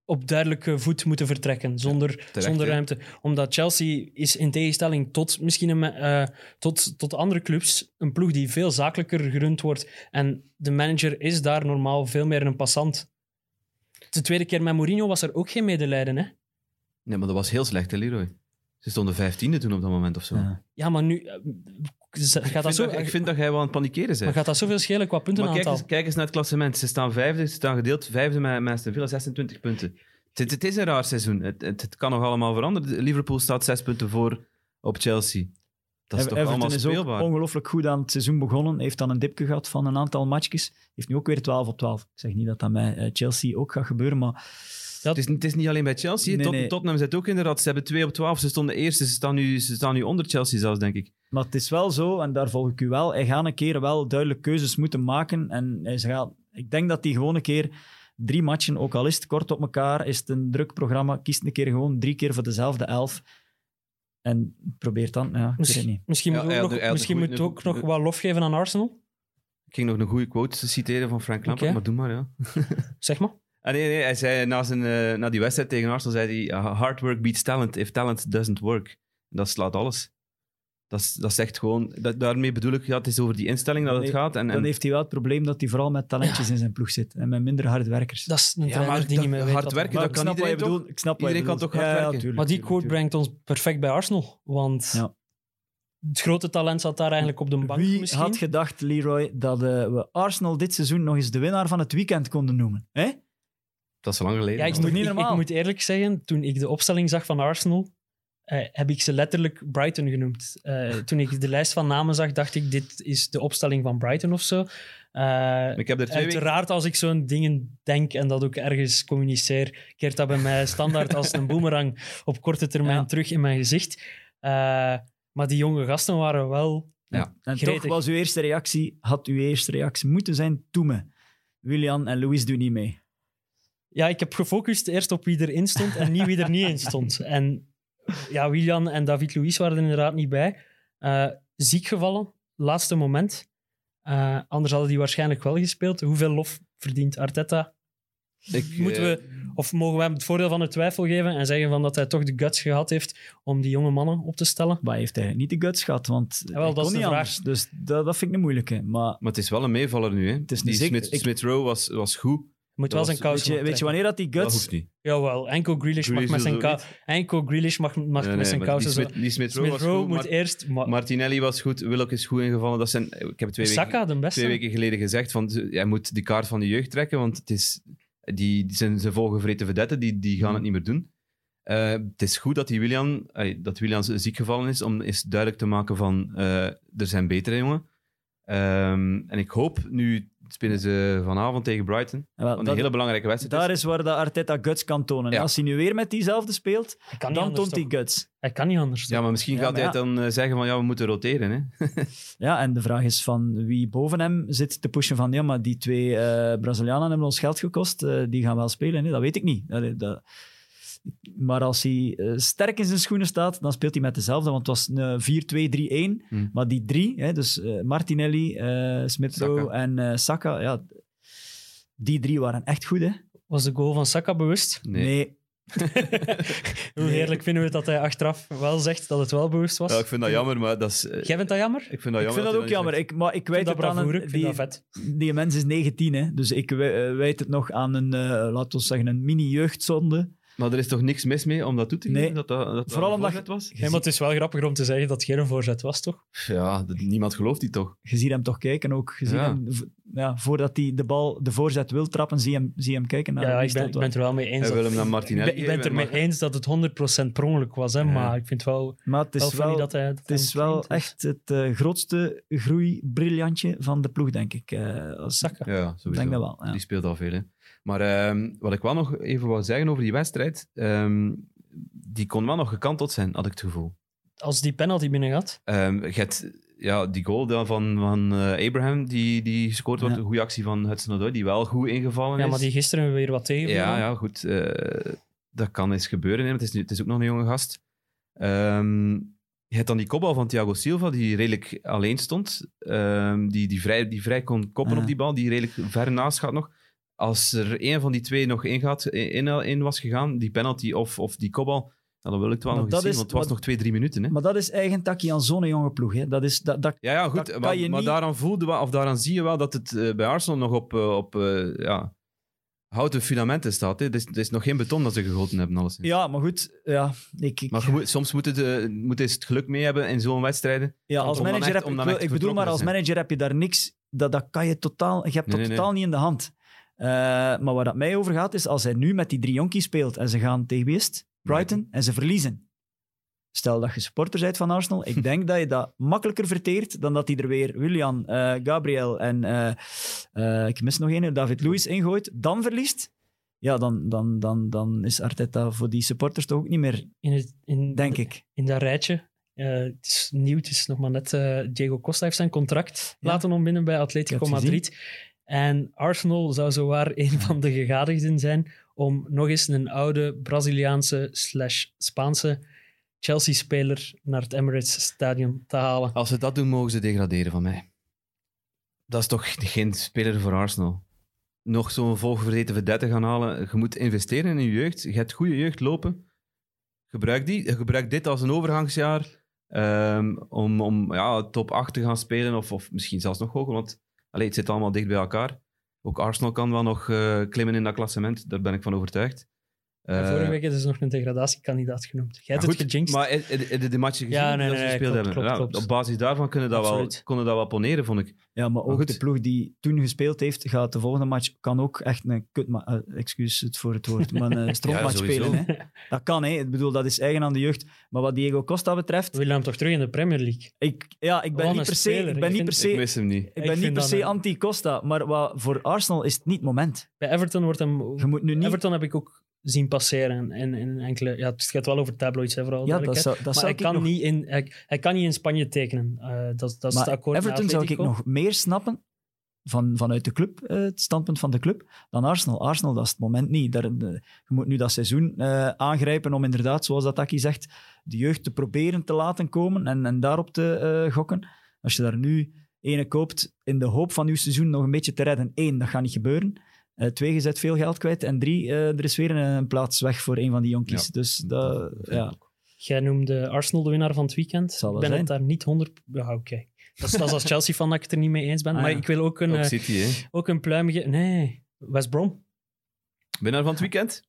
Speaker 3: op duidelijke voet moeten vertrekken, zonder, zonder
Speaker 4: hè.
Speaker 3: ruimte. Omdat Chelsea is in tegenstelling tot misschien een, eh, tot, tot andere clubs een ploeg die veel zakelijker gerund wordt. En de manager is daar normaal veel meer een passant. De tweede keer met Mourinho was er ook geen medelijden. Hè?
Speaker 4: Nee, maar dat was heel slecht, hè, Leroy? Ze stonden vijftiende toen op dat moment of zo.
Speaker 5: Ja.
Speaker 3: Ja, maar nu...
Speaker 4: Ik,
Speaker 3: dat
Speaker 4: vind
Speaker 3: zo,
Speaker 4: dat, ik vind dat jij wel aan het panikeren
Speaker 3: maar
Speaker 4: bent.
Speaker 3: gaat dat zoveel schelen qua
Speaker 4: Maar kijk
Speaker 3: puntenaantal?
Speaker 4: eens, kijk eens naar het klassement. Ze staan vijfde, ze staan gedeeld vijfde met, met Aston Villa, 26 punten. Het, het is een raar seizoen. Het, het, het kan nog allemaal veranderen. Liverpool staat zes punten voor op Chelsea. Dat is toch allemaal
Speaker 5: is
Speaker 4: speelbaar?
Speaker 5: ongelooflijk goed aan het seizoen begonnen. Heeft dan een dipje gehad van een aantal matchjes. Heeft nu ook weer 12 op 12. Ik zeg niet dat dat met eh, Chelsea ook gaat gebeuren, maar
Speaker 4: Het is, het is niet alleen bij Chelsea.
Speaker 5: Nee,
Speaker 4: Tot,
Speaker 5: nee.
Speaker 4: Tottenham zit ook inderdaad. Ze hebben 2 op 12. Ze stonden eerste. Ze staan, nu, ze staan nu onder Chelsea zelfs, denk ik.
Speaker 5: Maar het is wel zo, en daar volg ik u wel, hij gaat een keer wel duidelijk keuzes moeten maken. En hij gaat, ik denk dat hij gewoon een keer drie matchen, ook al is het kort op elkaar, is het een druk programma, kiest een keer gewoon drie keer voor dezelfde elf. En probeert dan, ja, ik weet het
Speaker 3: Misschien,
Speaker 5: niet.
Speaker 3: misschien
Speaker 4: Ja,
Speaker 3: moeten we
Speaker 4: hij
Speaker 3: ook nog, misschien we ook nog wat lof geven aan Arsenal.
Speaker 4: Ik ging nog een goede quote citeren van Frank Lampard, maar doe maar, ja.
Speaker 3: Zeg maar.
Speaker 4: Ah, nee, nee, hij zei na, zijn, eh, na die wedstrijd tegen Arsenal, zei hij, "Uh, hard work beats talent if talent doesn't work. Dat slaat alles. Dat, is- dat zegt gewoon, dat, daarmee bedoel ik, ja, het is over die instelling dat het
Speaker 5: Nee,
Speaker 4: gaat. En, en,
Speaker 5: Dan heeft hij wel het probleem dat hij vooral met talentjes in zijn ploeg zit en met minder harde werkers.
Speaker 3: Dat is een
Speaker 4: Ja,
Speaker 3: trainer
Speaker 4: maar
Speaker 3: die
Speaker 4: dat-
Speaker 3: niet meer weet
Speaker 4: hard
Speaker 3: wat
Speaker 4: werken,
Speaker 3: er-
Speaker 5: Maar
Speaker 4: dat
Speaker 5: ik
Speaker 4: kan
Speaker 5: snap wat je
Speaker 4: iedereen toch?
Speaker 5: bedoelt. Ik snap wat je
Speaker 4: Iedereen kan
Speaker 5: bedoelt.
Speaker 4: toch hard
Speaker 5: Ja, ja,
Speaker 4: werken?
Speaker 5: tuurlijk,
Speaker 3: Maar die
Speaker 5: tuurlijk,
Speaker 3: quote brengt ons perfect bij Arsenal. Want
Speaker 5: Ja.
Speaker 3: het grote talent zat daar eigenlijk op de bank
Speaker 5: Wie
Speaker 3: misschien.
Speaker 5: had gedacht, Leroy, dat eh, we Arsenal dit seizoen nog eens de winnaar van het weekend konden noemen? Hè?
Speaker 4: Dat is lang geleden.
Speaker 3: Ja, ik moet,
Speaker 5: niet
Speaker 3: ik, ik
Speaker 5: normaal?
Speaker 3: moet eerlijk zeggen, toen ik de opstelling zag van Arsenal, eh, heb ik ze letterlijk Brighton genoemd. Eh, toen ik de lijst van namen zag, dacht ik, dit is de opstelling van Brighton of zo. Eh,
Speaker 4: ik heb er twee weken...
Speaker 3: uiteraard, als ik zo'n dingen denk en dat ook ergens communiceer, keert dat bij mij standaard als een boemerang op korte termijn
Speaker 5: Ja.
Speaker 3: terug in mijn gezicht. Eh, maar die jonge gasten waren wel...
Speaker 4: Ja.
Speaker 5: En
Speaker 3: Gretig.
Speaker 5: toch was uw eerste reactie, had uw eerste reactie moeten zijn, doe me. Willian en Louis doen niet mee.
Speaker 3: Ja, ik heb gefocust eerst op wie erin stond en niet wie er niet in stond. En ja, Willian en David Luiz waren er inderdaad niet bij. Eh, ziek gevallen, laatste moment. Eh, anders hadden die waarschijnlijk wel gespeeld. Hoeveel lof verdient Arteta?
Speaker 4: Ik,
Speaker 3: Moeten
Speaker 4: eh,
Speaker 3: we, of mogen we hem het voordeel van de twijfel geven en zeggen van dat hij toch de guts gehad heeft om die jonge mannen op te stellen?
Speaker 5: Maar hij heeft eigenlijk niet de guts gehad, want hij
Speaker 3: dat
Speaker 5: kon
Speaker 3: is
Speaker 5: niet
Speaker 3: de
Speaker 5: anders. Dus dat, dat vind ik een moeilijke. Maar
Speaker 4: Maar het is wel een meevaller nu. Hè.
Speaker 5: is
Speaker 4: die
Speaker 5: een zeker-
Speaker 4: Smith,
Speaker 5: ik-
Speaker 4: Smith Rowe was, was goed.
Speaker 3: Moet
Speaker 4: Dat
Speaker 3: wel
Speaker 4: was-
Speaker 3: zijn kous
Speaker 5: weet je, weet je wanneer dat die
Speaker 4: Dat
Speaker 5: guts...
Speaker 4: hoeft niet.
Speaker 3: Jawel, enkel Grealish, mag met zijn,
Speaker 4: niet.
Speaker 3: enkel Grealish mag, mag
Speaker 4: Nee,
Speaker 3: met
Speaker 4: nee,
Speaker 3: zijn
Speaker 4: maar
Speaker 3: kousen
Speaker 4: die. Smith, die Smith Rowe
Speaker 3: Smith
Speaker 4: was
Speaker 3: Rowe
Speaker 4: goed.
Speaker 3: moet
Speaker 4: Mar-
Speaker 3: eerst... ma-
Speaker 4: Martinelli was goed. Willock is goed ingevallen. Dat zijn, ik heb twee weken,
Speaker 3: Saka, de beste.
Speaker 4: twee weken geleden gezegd van hij moet die kaart van de jeugd trekken, want het is, die, die zijn zijn volgevreten vedetten, die, die gaan
Speaker 5: Mhm.
Speaker 4: het niet meer doen. Eh, het is goed dat, die Willian, allee, dat Willian ziek gevallen is, om eens duidelijk te maken van eh, er zijn betere jongen. Ehm, en ik hoop, nu spelen ze vanavond tegen Brighton,
Speaker 5: Ja, wel,
Speaker 4: want een
Speaker 5: dat-
Speaker 4: hele belangrijke wedstrijd
Speaker 5: daar
Speaker 4: is.
Speaker 5: is waar dat Arteta guts kan tonen.
Speaker 4: Ja.
Speaker 5: Als hij nu weer met diezelfde speelt, dan
Speaker 3: anders,
Speaker 5: toont hij guts.
Speaker 3: Hij kan niet anders.
Speaker 4: Ja, maar misschien
Speaker 5: Ja,
Speaker 4: gaat
Speaker 5: maar
Speaker 4: hij
Speaker 5: ja.
Speaker 4: dan eh, zeggen van ja, we moeten roteren. Hè?
Speaker 5: Ja, en de vraag is van wie boven hem zit te pushen van ja, maar die twee eh, Brazilianen hebben ons geld gekost, eh, die gaan wel spelen. Hè? Dat weet ik niet. Dat, dat- maar als hij eh, sterk in zijn schoenen staat, dan speelt hij met dezelfde, want het was een 4-2-3-1.
Speaker 4: Hmm.
Speaker 5: Maar die drie, hè, dus eh, Martinelli, eh Smith
Speaker 4: Saka.
Speaker 5: en eh, Saka, ja, die drie waren echt goed. Hè?
Speaker 3: Was de goal van Saka bewust?
Speaker 4: Nee.
Speaker 3: Hoe heerlijk vinden we het dat hij achteraf wel zegt dat het wel bewust was?
Speaker 4: Ja, ik vind dat jammer, maar dat is... eh,
Speaker 3: Jij vindt dat jammer? Ik
Speaker 4: ik vind dat
Speaker 5: Ik
Speaker 4: jammer.
Speaker 5: vind dat ook jammer. Ik, maar ik wijt
Speaker 3: vind dat
Speaker 5: het aan een,
Speaker 3: ik
Speaker 5: die,
Speaker 3: dat vet.
Speaker 5: die mens is 19, hè? dus ik wijt het nog aan een, eh laten we zeggen, een mini-jeugdzonde.
Speaker 4: Maar er is toch niks mis mee om dat toe te
Speaker 5: Nee.
Speaker 4: geven? Dat dat, dat
Speaker 5: Vooral
Speaker 4: dat
Speaker 5: omdat
Speaker 4: voorzet was?
Speaker 3: Nee, maar het is wel grappig om te zeggen dat het geen voorzet was, toch?
Speaker 4: Ja, dat- niemand gelooft die toch?
Speaker 5: Je ziet hem toch kijken ook. Je ziet
Speaker 4: Ja.
Speaker 5: hem, v- ja, voordat hij de bal, de voorzet wil trappen, zie je hem, zie je hem kijken naar
Speaker 3: ja, ik ben, ik het er wel mee eens.
Speaker 4: Hij
Speaker 3: dat-
Speaker 4: wil hem naar
Speaker 3: ik
Speaker 4: Martinelli
Speaker 3: ben, ik ben het er mee
Speaker 4: maar-
Speaker 3: eens dat het 100% per ongeluk was, hè,
Speaker 4: Ja.
Speaker 3: maar ik vind het wel,
Speaker 5: Maar het is wel,
Speaker 3: dat hij dat
Speaker 5: het is wel
Speaker 3: dus.
Speaker 5: echt het eh, grootste groeibriljantje van de ploeg, denk ik. Eh, als,
Speaker 3: Saka.
Speaker 4: Ja, sowieso.
Speaker 5: denk dat wel. Ja.
Speaker 4: Die speelt al veel. Hè. Maar ehm, wat ik wel nog even wou zeggen over die wedstrijd, ehm, die kon wel nog gekanteld zijn, had ik het gevoel.
Speaker 3: Als die penalty binnen gaat,
Speaker 4: Ehm, je hebt, ja, die goal dan van, van eh, Abraham, die, die gescoord wordt,
Speaker 5: Ja.
Speaker 4: een goede actie van Hudson-Odoi, die wel goed ingevallen
Speaker 3: ja,
Speaker 4: is.
Speaker 3: maar die gisteren weer wat tegen.
Speaker 4: Ja, ja, goed. eh, dat kan eens gebeuren. Hè. Het, is, nu- het is ook nog een jonge gast. Ehm, je hebt dan die kopbal van Thiago Silva, die redelijk alleen stond. Die, die, vrij, die vrij kon koppen
Speaker 5: Ja.
Speaker 4: op die bal, die redelijk ver naast gaat nog. Als er een van die twee nog in, gaat, in, in was gegaan, die penalty of, of die kopbal, dan wil ik het wel
Speaker 5: Maar
Speaker 4: nog eens zien, want het was nog twee, drie minuten. Hè.
Speaker 5: Maar dat is eigen takkie aan zo'n jonge ploeg. Hè. Dat is, dat, dat,
Speaker 4: Ja, ja, goed.
Speaker 5: dat
Speaker 4: Maar, daaraan voelde of daaraan zie je wel dat het eh, bij Arsenal nog op, eh, op eh, ja, houten fundamenten staat. Hè. Het, is, het is nog geen beton dat ze gegoten hebben, alles.
Speaker 5: ja, maar goed. Ja, ik, ik,
Speaker 4: Maar moet- soms moet, het, moet je het geluk mee hebben in zo'n wedstrijden.
Speaker 5: ja, als
Speaker 4: om
Speaker 5: manager
Speaker 4: echt-
Speaker 5: heb ik, wil- ik bedoel maar, als manager heb je daar niks. Dat, dat kan je totaal. Je hebt
Speaker 4: Nee,
Speaker 5: dat
Speaker 4: nee,
Speaker 5: totaal niet in de hand. Eh, maar waar dat mij over gaat, is als hij nu met die drie jonkies speelt en ze gaan tegen wie? Brighton en ze verliezen. Stel dat je supporter bent van Arsenal, ik denk dat je dat makkelijker verteert dan dat hij er weer Willian, eh, Gabriel en eh, ik mis nog één, David Luiz ingooit, dan verliest. Ja, dan, dan, dan, dan is Arteta voor die supporters toch ook niet meer,
Speaker 3: In, het, in,
Speaker 5: denk ik.
Speaker 3: in dat rijtje. het is nieuw, het is nog maar net. Diego Costa heeft zijn contract
Speaker 5: Ja.
Speaker 3: laten ontbinden bij Atletico Madrid. En Arsenal zou zowaar een van de gegadigden zijn om nog eens een oude Braziliaanse slash Spaanse Chelsea-speler naar het Emirates Stadium te halen.
Speaker 4: Als ze dat doen, mogen ze degraderen van mij. Dat is toch geen speler voor Arsenal. Nog zo'n volgevreten vedette gaan halen. Je moet investeren in je jeugd. Je hebt goede jeugd lopen. Gebruik die. Gebruik dit als een overgangsjaar ehm, om, om ja, top 8 te gaan spelen. Of, of misschien zelfs nog hoger. Want allee, het zit allemaal dicht bij elkaar. Ook Arsenal kan wel nog eh, klimmen in dat klassement. Daar ben ik van overtuigd. Eh,
Speaker 3: vorige week is er nog een degradatiekandidaat genoemd. Jij hebt het gejinxed.
Speaker 4: Maar heb je de matchen gezien
Speaker 3: Ja, nee,
Speaker 4: dat ze gespeeld
Speaker 3: klopt,
Speaker 4: hebben?
Speaker 3: klopt,
Speaker 4: Ja,
Speaker 3: klopt.
Speaker 4: Op basis daarvan kunnen dat, wel, konden dat wel poneren, vond ik.
Speaker 5: Ja, maar
Speaker 4: Maar
Speaker 5: ook
Speaker 4: goed.
Speaker 5: de ploeg die toen gespeeld heeft, gaat de volgende match kan ook echt een kut, uh, excuus het voor het woord, maar een strontmatch
Speaker 4: sowieso.
Speaker 5: spelen. Hè. Dat kan, hè. ik bedoel, dat is eigen aan de jeugd. Maar wat Diego Costa betreft,
Speaker 3: We willen hem toch terug in de Premier League?
Speaker 5: ik, ja, ik ben niet per se, ik ben
Speaker 3: Ik
Speaker 5: niet per
Speaker 3: vind-
Speaker 4: Ik
Speaker 5: se,
Speaker 4: mis hem niet.
Speaker 5: ik
Speaker 3: Ik
Speaker 5: ben niet per se anti-Costa, maar wat, voor Arsenal is het niet het moment.
Speaker 3: Bij Everton wordt hem...
Speaker 5: Je moet nu niet...
Speaker 3: Everton heb ik ook zien passeren in, in enkele... Ja, het gaat wel over tabloids, hè, vooral.
Speaker 5: ja, dat
Speaker 3: duidelijkheid.
Speaker 5: zou, dat
Speaker 3: maar
Speaker 5: zou
Speaker 3: hij kan,
Speaker 5: nog...
Speaker 3: niet in, hij, hij kan niet in Spanje tekenen. Eh, dat, dat is
Speaker 5: Maar
Speaker 3: het akkoord
Speaker 5: Everton zou ik nog meer snappen van, vanuit de club, eh, het standpunt van de club, dan Arsenal. Arsenal, dat is het moment niet. Daar, eh, je moet nu dat seizoen aangrijpen om inderdaad, zoals dat Aki zegt, de jeugd te proberen te laten komen en, en daarop te gokken. Als je daar nu ene koopt in de hoop van uw seizoen nog een beetje te redden, één, dat gaat niet gebeuren. Eh, twee, je zet veel geld kwijt. En drie, eh, er is weer een, een plaats weg voor een van die jonkies.
Speaker 4: Ja.
Speaker 5: Dus dat, ja.
Speaker 3: Jij noemde Arsenal de winnaar van het weekend.
Speaker 5: Zal
Speaker 3: ik ben het daar niet 100... Ja, oké. Dat, is- dat is als Chelsea van dat ik het er niet mee eens ben.
Speaker 5: Ah,
Speaker 3: maar
Speaker 5: ja.
Speaker 3: ik wil ook een,
Speaker 4: Ook
Speaker 3: eh,
Speaker 4: City, hè.
Speaker 3: ook een pluim geven. Nee, West Brom.
Speaker 4: Winnaar van het weekend?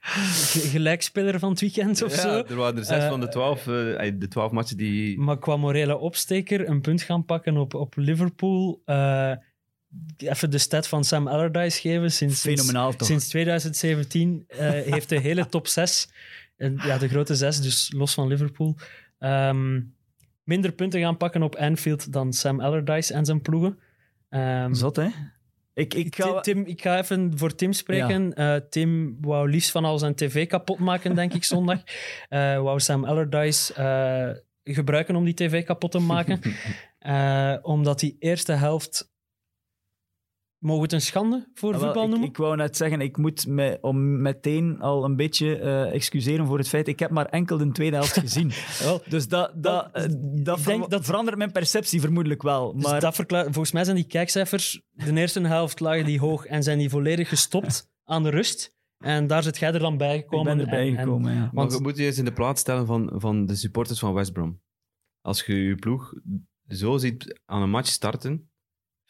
Speaker 3: Ge- Gelijkspeler van het weekend of
Speaker 4: ja,
Speaker 3: zo.
Speaker 4: er waren er zes van de twaalf. eh, de twaalf matchen die...
Speaker 3: Maar qua morele opsteker, een punt gaan pakken op, op Liverpool. eh, even de stat van Sam Allardyce geven. Sinds, sinds,
Speaker 5: Fenomenaal toch?
Speaker 3: sinds 2017 eh, heeft de hele top 6, en, ja, de grote 6, dus los van Liverpool, ehm, minder punten gaan pakken op Anfield dan Sam Allardyce en zijn ploegen. Ehm,
Speaker 5: Zot, hè? Ik, ik ga...
Speaker 3: Tim, ik ga even voor Tim spreken. Eh, Tim wou liefst van al zijn tv kapot maken, denk ik, zondag. Eh wou Sam Allardyce gebruiken om die tv kapot te maken. Omdat die eerste helft... Mogen we het een schande voor
Speaker 5: Ah, wel,
Speaker 3: voetbal
Speaker 5: ik,
Speaker 3: noemen?
Speaker 5: ik wou net zeggen, ik moet me om meteen al een beetje eh, excuseren voor het feit, ik heb maar enkel de tweede helft gezien.
Speaker 3: Wel,
Speaker 5: Dus dat, dat, eh, dat, ver-
Speaker 3: dat-
Speaker 5: verandert mijn perceptie vermoedelijk wel.
Speaker 3: dus
Speaker 5: Maar
Speaker 3: dat verklaart- volgens mij zijn die kijkcijfers... De eerste helft lagen die hoog en zijn die volledig gestopt aan de rust. En daar zit jij er dan bij
Speaker 5: ik
Speaker 3: gekomen.
Speaker 5: ben erbij
Speaker 3: en- en-
Speaker 5: gekomen, ja.
Speaker 4: Maar
Speaker 3: Want-
Speaker 4: je moet je eens in de plaats stellen van, van de supporters van West Brom. Als je je ploeg zo ziet aan een match starten,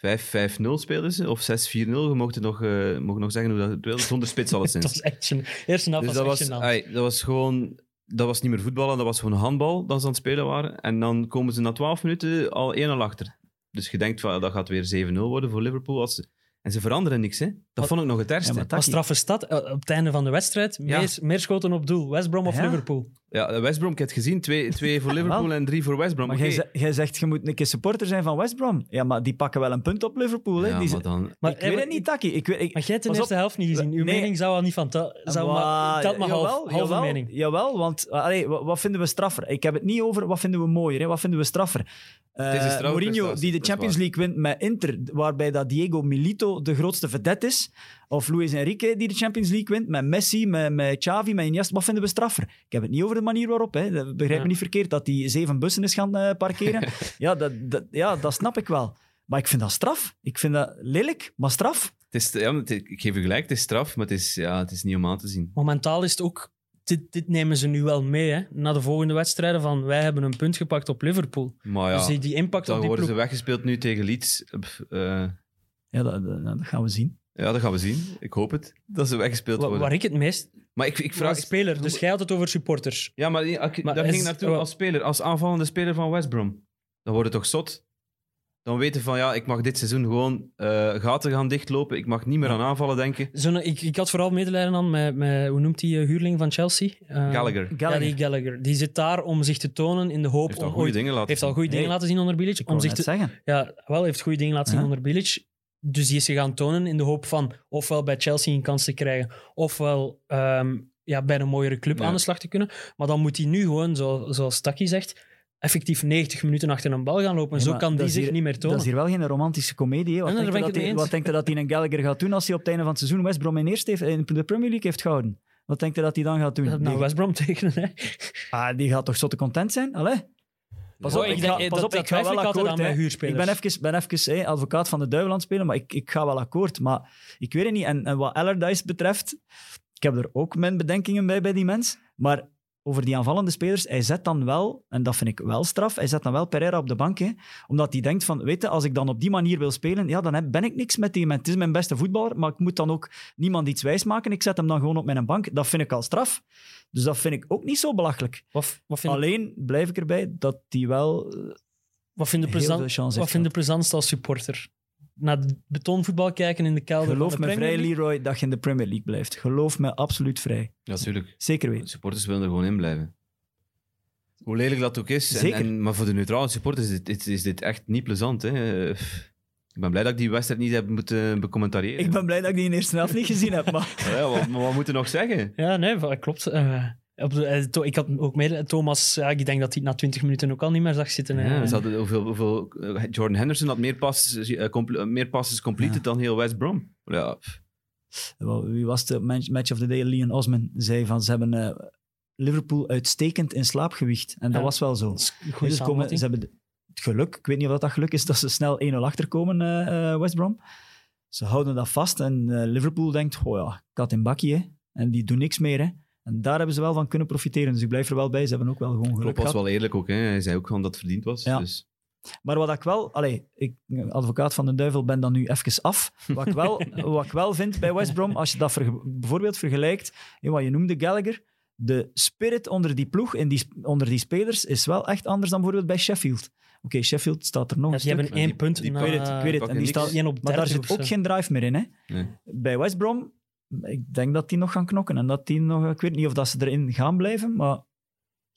Speaker 4: 5-5-0 spelen ze, of 6-4-0, je mocht nog, mocht nog zeggen hoe dat het wil, zonder spits
Speaker 3: Dat
Speaker 4: alleszins.
Speaker 3: was echt gênant. Eerste
Speaker 4: Dus
Speaker 3: was
Speaker 4: dat
Speaker 3: echt
Speaker 4: was, ai, dat was gewoon... Dat was niet meer voetballen, dat was gewoon handbal dat ze aan het spelen waren. En dan komen ze na 12 minuten al 1-0 achter. Dus je denkt, van, dat gaat weer 7-0 worden voor Liverpool. Als ze, en ze veranderen niks, hè. Dat
Speaker 3: Wat-
Speaker 4: vond ik nog het ergste.
Speaker 5: Ja,
Speaker 3: straffe stad, eh, op het einde van de wedstrijd,
Speaker 4: Ja.
Speaker 3: meer, meer schoten op doel. West Brom of
Speaker 5: Ja.
Speaker 3: Liverpool?
Speaker 4: West Brom, ik heb het gezien. Twee, twee voor Liverpool
Speaker 5: Wel.
Speaker 4: en drie voor West Brom.
Speaker 5: Maar jij, ze- jij zegt, je moet een keer supporter zijn van West Brom. Ja, maar die pakken wel een punt op Liverpool. Hè?
Speaker 4: Ja,
Speaker 5: die,
Speaker 4: maar dan...
Speaker 3: Maar,
Speaker 5: ik weet het niet, Taki. Ik weet, ik,
Speaker 3: Maar jij hebt de eerste
Speaker 5: op.
Speaker 3: helft niet gezien. Uw
Speaker 5: Nee.
Speaker 3: mening zou al niet van... tel- Zou
Speaker 5: Wa-
Speaker 3: maar, telt maar half,
Speaker 5: jawel,
Speaker 3: halve
Speaker 5: jawel,
Speaker 3: mening.
Speaker 5: Jawel, want uh, allee, wat, wat vinden we straffer? Ik heb het niet over wat vinden we mooier, hè? wat vinden we straffer. Eh,
Speaker 4: Het is een straffe
Speaker 5: Mourinho die de Champions. League wint met Inter, waarbij dat Diego Milito de grootste vedette is. Of Luis Enrique die de Champions League wint met Messi, met, met Xavi, met Iniesta. Wat vinden we straffer? Ik heb het niet over de manier waarop. Hè. Dat- Begrijp
Speaker 3: Ja.
Speaker 5: me niet verkeerd dat hij zeven bussen is gaan eh, parkeren. ja, dat, dat, ja, dat snap ik wel. Maar ik vind dat straf. Ik vind dat lelijk, maar straf.
Speaker 4: Het is, ja, ik geef u gelijk, het is straf, maar het is, ja, het is niet om aan te zien.
Speaker 3: Momentaal is het ook... Dit, dit nemen ze nu wel mee, hè. Na de volgende wedstrijden van wij hebben een punt gepakt op Liverpool.
Speaker 4: Maar ja,
Speaker 3: Dus die, die impact op
Speaker 4: dan
Speaker 3: die
Speaker 4: worden
Speaker 3: ploeg...
Speaker 4: ze weggespeeld nu tegen Leeds. Pff, eh,
Speaker 5: Ja, dat, dat, dat gaan we zien.
Speaker 4: ja, dat gaan we zien. Ik hoop het, dat ze weggespeeld worden.
Speaker 3: Waar ik het meest...
Speaker 4: Maar ik, ik
Speaker 3: Vraag
Speaker 4: vraag...
Speaker 3: speler, dus jij had het over supporters.
Speaker 4: Ja, maar, ik-
Speaker 3: Maar
Speaker 4: daar
Speaker 3: is-
Speaker 4: ging ik naartoe
Speaker 3: oh.
Speaker 4: als speler, als aanvallende speler van West Brom. Dan wordt het toch zot? Dan weten van, ja, ik mag dit seizoen gewoon eh, gaten gaan dichtlopen. Ik mag niet meer aan aanvallen denken.
Speaker 3: Zo'n- ik, ik had vooral medelijden aan met, met hoe noemt die eh, huurling van Chelsea? Eh,
Speaker 4: Gallagher.
Speaker 3: Ja, die Gallagher. Die zit daar om zich te tonen in de hoop
Speaker 4: Heeft
Speaker 3: om
Speaker 4: al goede dingen laten
Speaker 3: heeft al
Speaker 4: zien.
Speaker 3: goede dingen laten zien onder Bilic.
Speaker 5: Ik
Speaker 3: Om zich te,
Speaker 5: zeggen.
Speaker 3: ja, wel, heeft goede dingen laten zien onder Bilic. Dus die is zich gaan tonen in de hoop van ofwel bij Chelsea een kans te krijgen, ofwel ehm, ja, bij een mooiere club
Speaker 4: Ja.
Speaker 3: aan de slag te kunnen. Maar dan moet hij nu gewoon, zo, zoals Taki zegt, effectief 90 minuten achter een bal gaan lopen.
Speaker 5: Ja,
Speaker 3: Zo kan die
Speaker 5: dat
Speaker 3: zich
Speaker 5: hier-
Speaker 3: niet meer
Speaker 5: Dat
Speaker 3: tonen.
Speaker 5: is hier wel geen romantische komedie. Wat, denk je dat hij, wat denkt je dat hij een Gallagher gaat doen als hij op het einde van het seizoen West Brom in eerste heeft, in de Premier League heeft gehouden? Wat denkt je dat hij dan gaat doen?
Speaker 3: Dat nou
Speaker 5: die,
Speaker 3: West Brom tekenen, hè.
Speaker 5: ah, die gaat toch zotte content zijn? Allee? Pas op,
Speaker 3: ik
Speaker 5: ga,
Speaker 3: eh,
Speaker 5: pas
Speaker 3: dat-
Speaker 5: op,
Speaker 3: dat
Speaker 5: ik ga
Speaker 3: twijfel
Speaker 5: wel akkoord.
Speaker 3: aan.
Speaker 5: Ik ben even, ben even hè, advocaat van de duivel aan het spelen, maar ik, ik ga wel akkoord. Maar ik weet het niet. En, en wat Allardyce betreft, ik heb er ook mijn bedenkingen bij, bij die mens. Maar over die aanvallende spelers, hij zet dan wel, en dat vind ik wel straf, hij zet dan wel Pereira op de bank. Hè, omdat hij denkt van, weet je, als ik dan op die manier wil spelen, ja, dan ben ik niks met die man. Het is mijn beste voetballer, maar ik moet dan ook niemand iets wijsmaken. Ik zet hem dan gewoon op mijn bank. Dat vind ik al straf. Dus dat vind ik ook niet zo belachelijk.
Speaker 3: Wat, wat vind,
Speaker 5: Alleen blijf ik erbij dat hij wel
Speaker 3: wat vind de
Speaker 5: heel
Speaker 3: plezant- wat vind de plezantste als supporter? Naar de betonvoetbal kijken in de kelder
Speaker 5: Geloof
Speaker 3: van de
Speaker 5: me
Speaker 3: Premier
Speaker 5: vrij,
Speaker 3: League?
Speaker 5: Leroy, dat je in de Premier League blijft. Geloof me absoluut vrij.
Speaker 4: Ja, natuurlijk.
Speaker 5: Zeker
Speaker 4: De
Speaker 5: weten.
Speaker 4: supporters willen er gewoon in blijven. Hoe lelijk dat ook is. En-
Speaker 5: Zeker.
Speaker 4: En, maar voor de neutrale supporters is dit, is, is dit echt niet plezant. Hè. Ik ben blij dat ik die wedstrijd niet heb moeten becommentariëren.
Speaker 5: Ik ben blij dat ik die in de eerste helft niet gezien heb, maar
Speaker 4: Ja, wat, maar wat moeten we nog zeggen?
Speaker 3: Ja, nee, dat klopt. Eh, op de, eh, ik had ook mee, Thomas, ja, ik denk dat hij na 20 minuten ook al niet meer zag zitten. hè.
Speaker 4: Ja, ze hadden hoeveel, hoeveel, eh, Jordan Henderson had meer passes, eh, meer passes completed
Speaker 5: Ja.
Speaker 4: dan heel West Brom. Ja,
Speaker 5: wie was de match match of the day? Leon Osman zei van ze hebben eh, Liverpool uitstekend in slaapgewicht. En dat
Speaker 3: Ja.
Speaker 5: was wel zo. Dus ze, komen, ze hebben het geluk, ik weet niet of dat, dat geluk is, dat ze snel 1-0 achterkomen, eh, eh, West Brom. Ze houden dat vast en eh, Liverpool denkt, oh ja, kat in bakkie, hè. En die doen niks meer, hè. En daar hebben ze wel van kunnen profiteren. Dus ik blijf er wel bij. Ze hebben ook wel gewoon geluk
Speaker 4: Klopp was
Speaker 5: gehad.
Speaker 4: wel eerlijk ook. Hè. Hij zei ook gewoon dat het verdiend was.
Speaker 5: Ja.
Speaker 4: Dus,
Speaker 5: Maar wat ik wel, allee, ik, advocaat van de duivel, ben dan nu even af. Wat ik wel, wat ik wel vind bij West Brom, als je dat bijvoorbeeld vergelijkt, in wat je noemde Gallagher, de spirit onder die ploeg, in die, onder die spelers, is wel echt anders dan bijvoorbeeld bij Sheffield. Oké, Sheffield staat er nog
Speaker 3: Ja,
Speaker 5: een
Speaker 3: die hebben één punt
Speaker 4: die.
Speaker 5: Ik weet het, ik weet het. En
Speaker 4: pakken
Speaker 5: die
Speaker 4: niks.
Speaker 5: staat,
Speaker 3: één op
Speaker 5: maar daar
Speaker 3: 30
Speaker 5: zit ook geen drive meer in. Hè?
Speaker 4: nee.
Speaker 5: Bij West Brom, ik denk dat die nog gaan knokken. En dat die nog, ik weet niet of dat ze erin gaan blijven, maar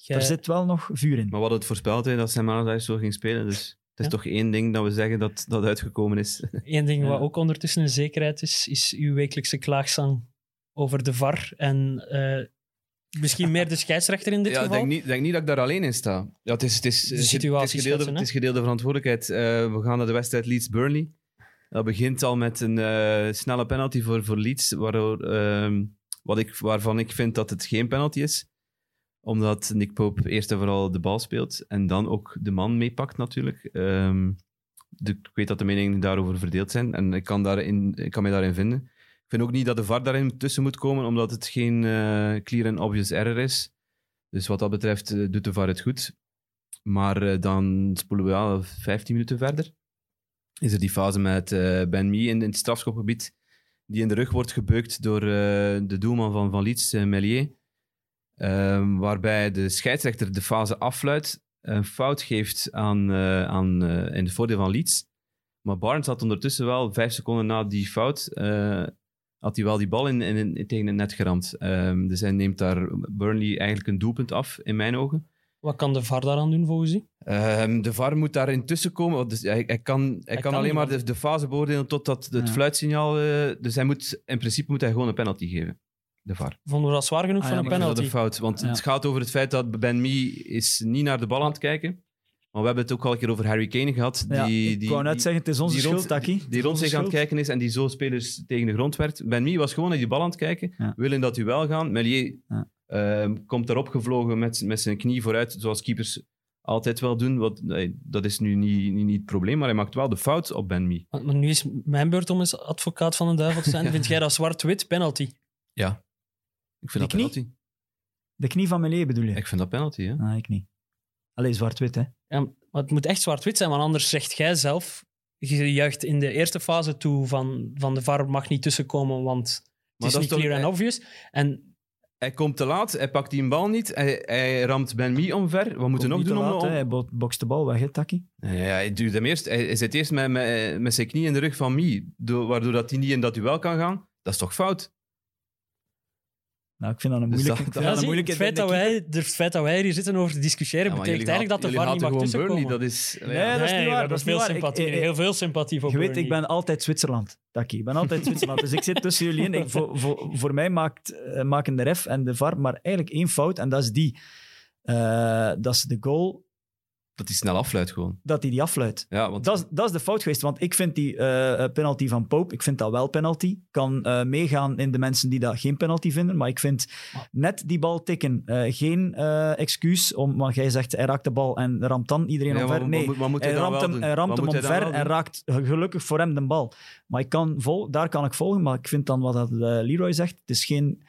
Speaker 5: er zit wel nog vuur in.
Speaker 4: Maar hadden het voorspeld hè, dat Allardyce zo ging spelen. Dus het is
Speaker 3: Ja.
Speaker 4: toch één ding dat we zeggen dat dat uitgekomen is.
Speaker 3: Eén ding
Speaker 5: Ja.
Speaker 3: wat ook ondertussen een zekerheid is, is uw wekelijkse klaagzang over de VAR. En eh, misschien meer de scheidsrechter in dit
Speaker 4: ja, ik
Speaker 3: geval.
Speaker 4: denk niet, denk niet dat ik daar alleen in sta. Ja, het is, het is,
Speaker 3: De
Speaker 4: het is-
Speaker 3: situatie
Speaker 4: het is gedeelde, het is gedeelde verantwoordelijkheid. Eh, we gaan naar de wedstrijd Leeds-Burnley. Dat begint al met een eh, snelle penalty voor, voor Leeds, waardoor, ehm, wat ik, waarvan ik vind dat het geen penalty is. Omdat Nick Pope eerst en vooral de bal speelt en dan ook de man meepakt natuurlijk. Ehm, de, ik weet dat de meningen daarover verdeeld zijn en ik kan, daarin, ik kan mij daarin vinden. Ik vind ook niet dat de VAR daarin tussen moet komen, omdat het geen eh, clear and obvious error is. Dus wat dat betreft eh, doet de VAR het goed. Maar dan spoelen we al 15 minuten verder. Is er die fase met eh, Ben Mee in, het strafschopgebied, die in de rug wordt gebeukt door eh, de doelman van, van Leeds, eh, Meslier. Ehm, waarbij de scheidsrechter de fase affluit, een fout geeft aan, aan, in het voordeel van Leeds. Maar Barnes had ondertussen wel, vijf seconden na die fout, had hij wel die bal in, in, in- tegen het net geramd. Ehm, dus hij neemt daar Burnley eigenlijk een doelpunt af, in mijn ogen.
Speaker 3: Wat kan de VAR daaraan doen volgens u?
Speaker 4: Ehm, de VAR moet daar intussen komen. Dus hij, hij kan, hij kan,
Speaker 3: kan
Speaker 4: alleen maar de, de fase beoordelen totdat het
Speaker 5: Ja.
Speaker 4: fluitsignaal... eh, dus hij moet, in principe moet hij gewoon een penalty geven. De VAR.
Speaker 3: Vonden we dat zwaar genoeg
Speaker 5: Ah,
Speaker 3: voor
Speaker 5: ja,
Speaker 3: een penalty?
Speaker 4: dat een fout. Want
Speaker 5: Ja.
Speaker 4: het gaat over het feit dat Ben Mee is niet naar de bal aan het kijken. Maar we hebben het ook al een keer over Harry Kane gehad. Die,
Speaker 5: Ja, ik
Speaker 4: die,
Speaker 5: wou net
Speaker 4: die-
Speaker 5: zeggen, het is onze
Speaker 4: die
Speaker 5: schuld,
Speaker 4: rond-
Speaker 5: Taki.
Speaker 4: die rond zich aan het kijken is en die zo spelers tegen de grond werd. Ben Mee was gewoon naar die bal aan het kijken.
Speaker 5: Ja.
Speaker 4: Wil in dat duel gaan. Melier Ehm, komt erop gevlogen met, met zijn knie vooruit, zoals keepers altijd wel doen. Wat, nee, dat is nu niet, niet, niet het probleem, maar hij maakt wel de fout op Ben Mee.
Speaker 3: Maar maar nu is mijn beurt om eens advocaat van de duivel te zijn. Vind jij dat zwart-wit penalty?
Speaker 4: Ja. Ik vind
Speaker 5: Die
Speaker 4: dat
Speaker 5: knie?
Speaker 4: penalty.
Speaker 5: De knie van Melee bedoel je?
Speaker 4: Ik vind dat penalty, hè.
Speaker 5: Ah, ik niet. Alleen zwart-wit, hè.
Speaker 3: Ja, maar het moet echt zwart-wit zijn, want anders zegt jij zelf... Je juicht in de eerste fase toe van, van de VAR mag niet tussenkomen, want het
Speaker 4: Maar
Speaker 3: is
Speaker 4: dat
Speaker 3: niet clear and obvious. En
Speaker 4: Hij komt te laat, hij pakt die bal niet, hij, hij ramt Ben Mee omver. Wat moeten we nog doen
Speaker 5: laat,
Speaker 4: om-.
Speaker 5: Hij bo- bokst de bal weg, hè, Taki.
Speaker 4: Ja, hij, duwt hem eerst, hij, hij zit eerst met, met, met zijn knie in de rug van Mee, do- waardoor dat hij niet in dat duel kan gaan. Dat is toch fout?
Speaker 5: Nou, ik vind dat een
Speaker 4: Dus
Speaker 5: moeilijke...
Speaker 4: dat- dat-
Speaker 3: ja,
Speaker 5: een moeilijke...
Speaker 3: het, feit dat wij, het feit dat wij hier zitten over te discussiëren,
Speaker 4: Ja,
Speaker 3: betekent eigenlijk dat de VAR niet mag tussenkomen.
Speaker 4: Burnley, dat is...
Speaker 5: Nee, dat is niet waar, dat is
Speaker 3: hebben
Speaker 5: niet
Speaker 3: veel
Speaker 5: waar. Ik-
Speaker 3: sympathie,
Speaker 5: ik-
Speaker 3: heel veel sympathie voor
Speaker 5: Je weet, ik ben altijd Zwitserland, Taki. Ik ben altijd Zwitserland. dus ik zit tussen jullie in. Ik, voor, voor, voor mij maakt, eh, maken de ref en de VAR maar eigenlijk één fout. En dat is die. Eh, dat is de goal
Speaker 4: dat hij snel afluit gewoon.
Speaker 5: dat hij die afluit.
Speaker 4: Ja, want
Speaker 5: Dat is, dat is de fout geweest, want ik vind die eh, eh, penalty van Pope, ik vind dat wel penalty. Kan eh, meegaan in de mensen die dat geen penalty vinden, maar ik vind net die bal tikken eh, geen eh, excuus, om, want jij zegt hij raakt de bal en ramt dan iedereen
Speaker 4: Ja,
Speaker 5: omver. Nee,
Speaker 4: wat moet- wat moet hij
Speaker 5: ramt hem,
Speaker 4: doen?
Speaker 5: hij ramt
Speaker 4: Wat
Speaker 5: hem omver en raakt gelukkig voor hem de bal. Maar ik kan vol, daar kan ik volgen, maar ik vind dan wat dat, eh, Leroy zegt, het is geen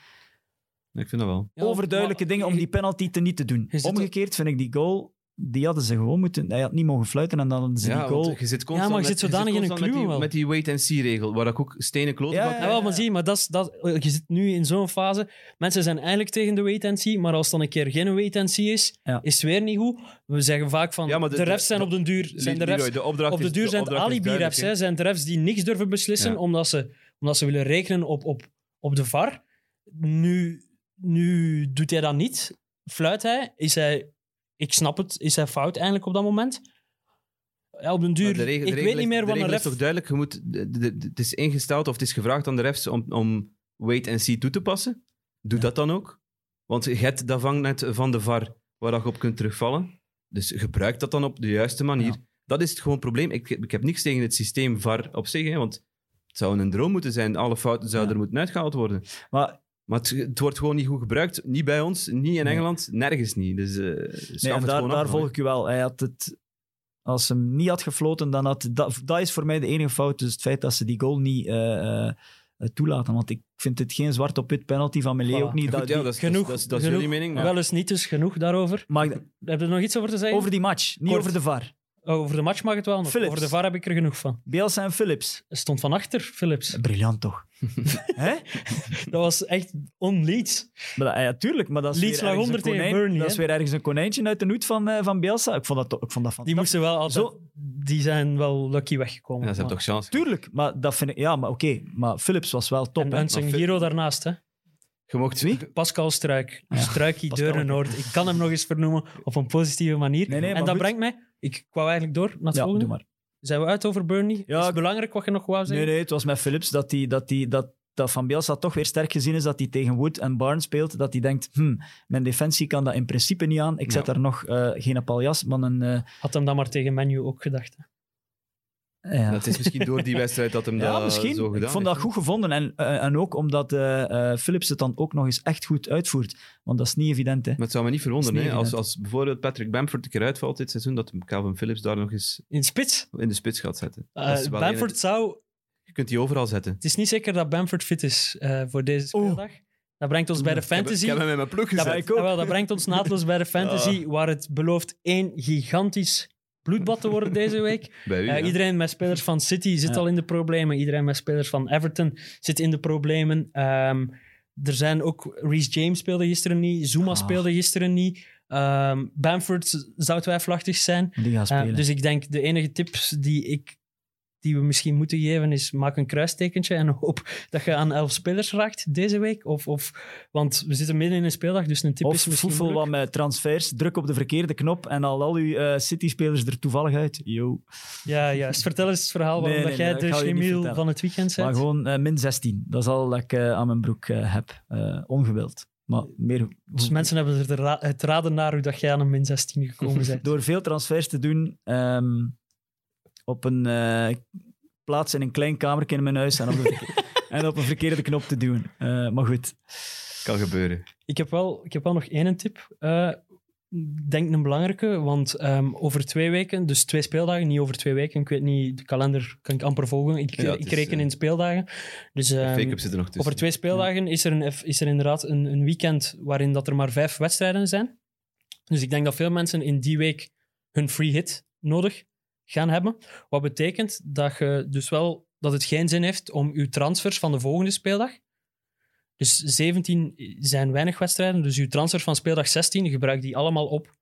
Speaker 4: ik vind dat wel.
Speaker 3: Ja,
Speaker 5: overduidelijke
Speaker 3: maar-
Speaker 5: dingen om die penalty te niet te doen. Omgekeerd vind ik die goal, die hadden ze gewoon moeten... Hij had niet mogen fluiten en dan hadden ze
Speaker 4: Ja,
Speaker 5: die goal...
Speaker 4: je zit constant
Speaker 3: maar je
Speaker 4: met-
Speaker 3: zit zodanig in een
Speaker 4: met die,
Speaker 3: wel.
Speaker 4: met die wait-and-see-regel, waar ik ook stenen kloot
Speaker 5: Ja, ja,
Speaker 3: Ja, maar zie, maar dat is, dat, je zit nu in zo'n fase. Mensen zijn eigenlijk tegen de wait-and-see, maar als het dan een keer geen wait-and-see is,
Speaker 5: Ja.
Speaker 3: is het weer niet goed. We zeggen vaak van,
Speaker 4: Ja,
Speaker 3: de,
Speaker 4: de- de-
Speaker 3: refs zijn op den duur... Zijn de
Speaker 4: Leroy,
Speaker 3: refs,
Speaker 4: de opdracht
Speaker 3: op de duur zijn het alibi-refs. Zijn het refs die niks durven beslissen,
Speaker 4: Ja.
Speaker 3: omdat, ze, omdat ze willen rekenen op, op, op de VAR. Nu, nu doet hij dat niet. Fluit hij, is hij... Ik snap het, is hij fout eigenlijk op dat moment? Ja, op den duur...
Speaker 4: De regel-
Speaker 3: ik weet niet meer
Speaker 4: de
Speaker 3: wat een ref...
Speaker 4: is toch duidelijk, je moet, het is ingesteld of het is gevraagd aan de refs om, om wait-and-see toe te passen. Doe dat dan ook. Want je hebt dat vangnet van de VAR waar je op kunt terugvallen. Dus gebruik dat dan op de juiste manier.
Speaker 5: Ja.
Speaker 4: Dat is het gewoon probleem. Ik, ik heb niks tegen het systeem VAR op zich, hè, want het zou een droom moeten zijn. Alle fouten zouden
Speaker 5: Ja.
Speaker 4: er moeten uitgehaald worden.
Speaker 5: Maar
Speaker 4: Maar het, het wordt gewoon niet goed gebruikt. Niet bij ons, niet in
Speaker 5: Nee.
Speaker 4: Engeland, nergens niet. Dus eh
Speaker 5: Nee, en daar, daar volg ik u wel. Hij had het, als ze hem niet had gefloten, dan had dat, dat is voor mij de enige fout. Dus het feit dat ze die goal niet eh, eh, toelaten. Want ik vind het geen zwart op wit penalty van Melee
Speaker 3: Voilà.
Speaker 5: ook niet.
Speaker 4: Goed,
Speaker 5: Dat-
Speaker 4: ja,
Speaker 5: die-
Speaker 4: dat is,
Speaker 3: genoeg-
Speaker 4: dat is, dat is
Speaker 3: genoeg-
Speaker 4: jullie mening. maar-
Speaker 3: Wel eens niet, dus genoeg daarover.
Speaker 5: Ik-
Speaker 3: Heb je er nog iets over te zeggen?
Speaker 5: over die match, niet
Speaker 3: Kort.
Speaker 5: over de VAR.
Speaker 3: Oh, over de match mag het wel nog.
Speaker 5: Philips.
Speaker 3: Over de VAR heb ik er genoeg van.
Speaker 5: Bielsa en Phillips.
Speaker 3: Hij stond van achter, Philips.
Speaker 5: Briljant toch? Hè?
Speaker 3: Dat was echt on-Leeds.
Speaker 5: Dat, ja, tuurlijk, maar dat is,
Speaker 3: Leeds lag
Speaker 5: ergens een
Speaker 3: onder tegen
Speaker 5: konijn-
Speaker 3: Burnley,
Speaker 5: dat is weer ergens een konijntje uit de hoed van, eh, van Bielsa. Ik vond dat, ik vond dat
Speaker 3: Die
Speaker 5: fantastisch.
Speaker 3: moesten wel altijd...
Speaker 5: Zo-
Speaker 3: Die zijn wel lucky weggekomen.
Speaker 4: Ja, ze hebben toch chance.
Speaker 5: Tuurlijk, maar dat vind ik... Ja, maar oké. maar Phillips was wel top.
Speaker 3: En
Speaker 4: Maar
Speaker 3: Hero daarnaast, hè.
Speaker 4: Je mocht
Speaker 5: Wie?
Speaker 3: Pascal Struik.
Speaker 5: Ja,
Speaker 3: Struikie
Speaker 5: Pascal.
Speaker 3: Deurenoord. Ik kan hem nog eens vernoemen op een positieve manier.
Speaker 5: Nee, nee,
Speaker 3: en dat
Speaker 5: goed.
Speaker 3: brengt mij... Ik wou eigenlijk door naar het
Speaker 5: Ja,
Speaker 3: volgende.
Speaker 5: doe maar.
Speaker 3: Zijn we uit over Burnley?
Speaker 5: Ja,
Speaker 3: is het belangrijk wat je nog wou
Speaker 5: Nee,
Speaker 3: zeggen?
Speaker 5: nee, het was met Phillips dat, die, dat, die, dat, dat Van Bielsa toch weer sterk gezien is dat hij tegen Wood en Barnes speelt. Dat hij denkt, hm, mijn defensie kan dat in principe niet aan. Ik zet
Speaker 4: Ja.
Speaker 5: daar nog eh, geen paljas, maar een... eh,
Speaker 3: Had hem dan maar tegen Menu ook gedacht. hè.
Speaker 5: Ja.
Speaker 4: Dat is misschien door die wedstrijd dat hem
Speaker 5: Ja,
Speaker 4: dat
Speaker 5: misschien.
Speaker 4: zo gedaan
Speaker 5: ik vond dat
Speaker 4: heeft.
Speaker 5: goed gevonden. En, eh, en ook omdat eh, eh, Philips het dan ook nog eens echt goed uitvoert. Want dat is niet evident. Hè.
Speaker 4: Maar het zou me niet verwonderen,
Speaker 5: Dat
Speaker 4: hè, als, als bijvoorbeeld Patrick Bamford een keer uitvalt dit seizoen, dat Calvin Phillips daar nog eens
Speaker 3: In spits.
Speaker 4: in de spits gaat zetten. Dat
Speaker 3: Bamford zou...
Speaker 4: je kunt die overal zetten.
Speaker 3: Het is niet zeker dat Bamford fit is eh, voor deze speeldag. Dat brengt ons bij de
Speaker 4: Ik heb-
Speaker 3: fantasy.
Speaker 4: Ik heb hem in mijn ploeg
Speaker 3: Dat,
Speaker 4: gezet.
Speaker 5: ik ook.
Speaker 3: Jawel, dat brengt ons naadloos bij de fantasy, waar het belooft één gigantisch bloedbad te worden deze week.
Speaker 4: U,
Speaker 3: Eh. Iedereen met spelers van City zit
Speaker 5: Ja.
Speaker 3: al in de problemen. Iedereen met spelers van Everton zit in de problemen. Ehm, er zijn ook... Reece James speelde gisteren niet. Zuma
Speaker 5: Ah.
Speaker 3: speelde gisteren niet. Ehm, Bamford zou twijfelachtig zijn.
Speaker 5: Die
Speaker 3: Eh, dus ik denk, de enige tips die, ik, die we misschien moeten geven is maak een kruistekentje en hoop dat je aan elf spelers raakt deze week. Of, of, want we zitten midden in een speeldag, dus een tip
Speaker 5: of
Speaker 3: is misschien
Speaker 5: voedsel wat met transfers, druk op de verkeerde knop en al al uw eh, City-spelers er toevallig uit. Yo.
Speaker 3: Ja, juist. Vertel eens het verhaal waarom
Speaker 5: Nee,
Speaker 3: dat
Speaker 5: nee,
Speaker 3: jij de chemiel van het weekend
Speaker 5: Maar
Speaker 3: bent.
Speaker 5: gewoon eh, min 16. Dat is al dat ik eh, aan mijn broek heb. Ongewild. Maar meer...
Speaker 3: Dus mensen hebben er ra- het raden naar hoe dat jij aan een min 16 gekomen bent.
Speaker 5: Door veel transfers te doen ehm, op een eh, plaats in een klein kamertje in mijn huis en op, en een verkeerde knop te doen. Eh, maar goed.
Speaker 4: Kan gebeuren.
Speaker 3: Ik heb wel, ik heb wel nog één tip. eh, Ik denk een belangrijke, want ehm, over twee weken, dus twee speeldagen, niet over twee weken. Ik weet niet, de kalender kan ik amper volgen. Ik,
Speaker 4: Ja,
Speaker 3: ik
Speaker 4: is,
Speaker 3: reken in speeldagen. Dus
Speaker 4: De
Speaker 3: ehm,
Speaker 4: fake-up zit er nog tussen.
Speaker 3: over twee speeldagen is er, een, is er inderdaad een, een weekend waarin dat er maar vijf wedstrijden zijn. Dus ik denk dat veel mensen in die week hun free hit nodig gaan hebben. Wat betekent dat, je dus wel, dat het geen zin heeft om uw transfers van de volgende speeldag. Dus 17 zijn weinig wedstrijden, dus uw transfers van speeldag 16 gebruik die allemaal op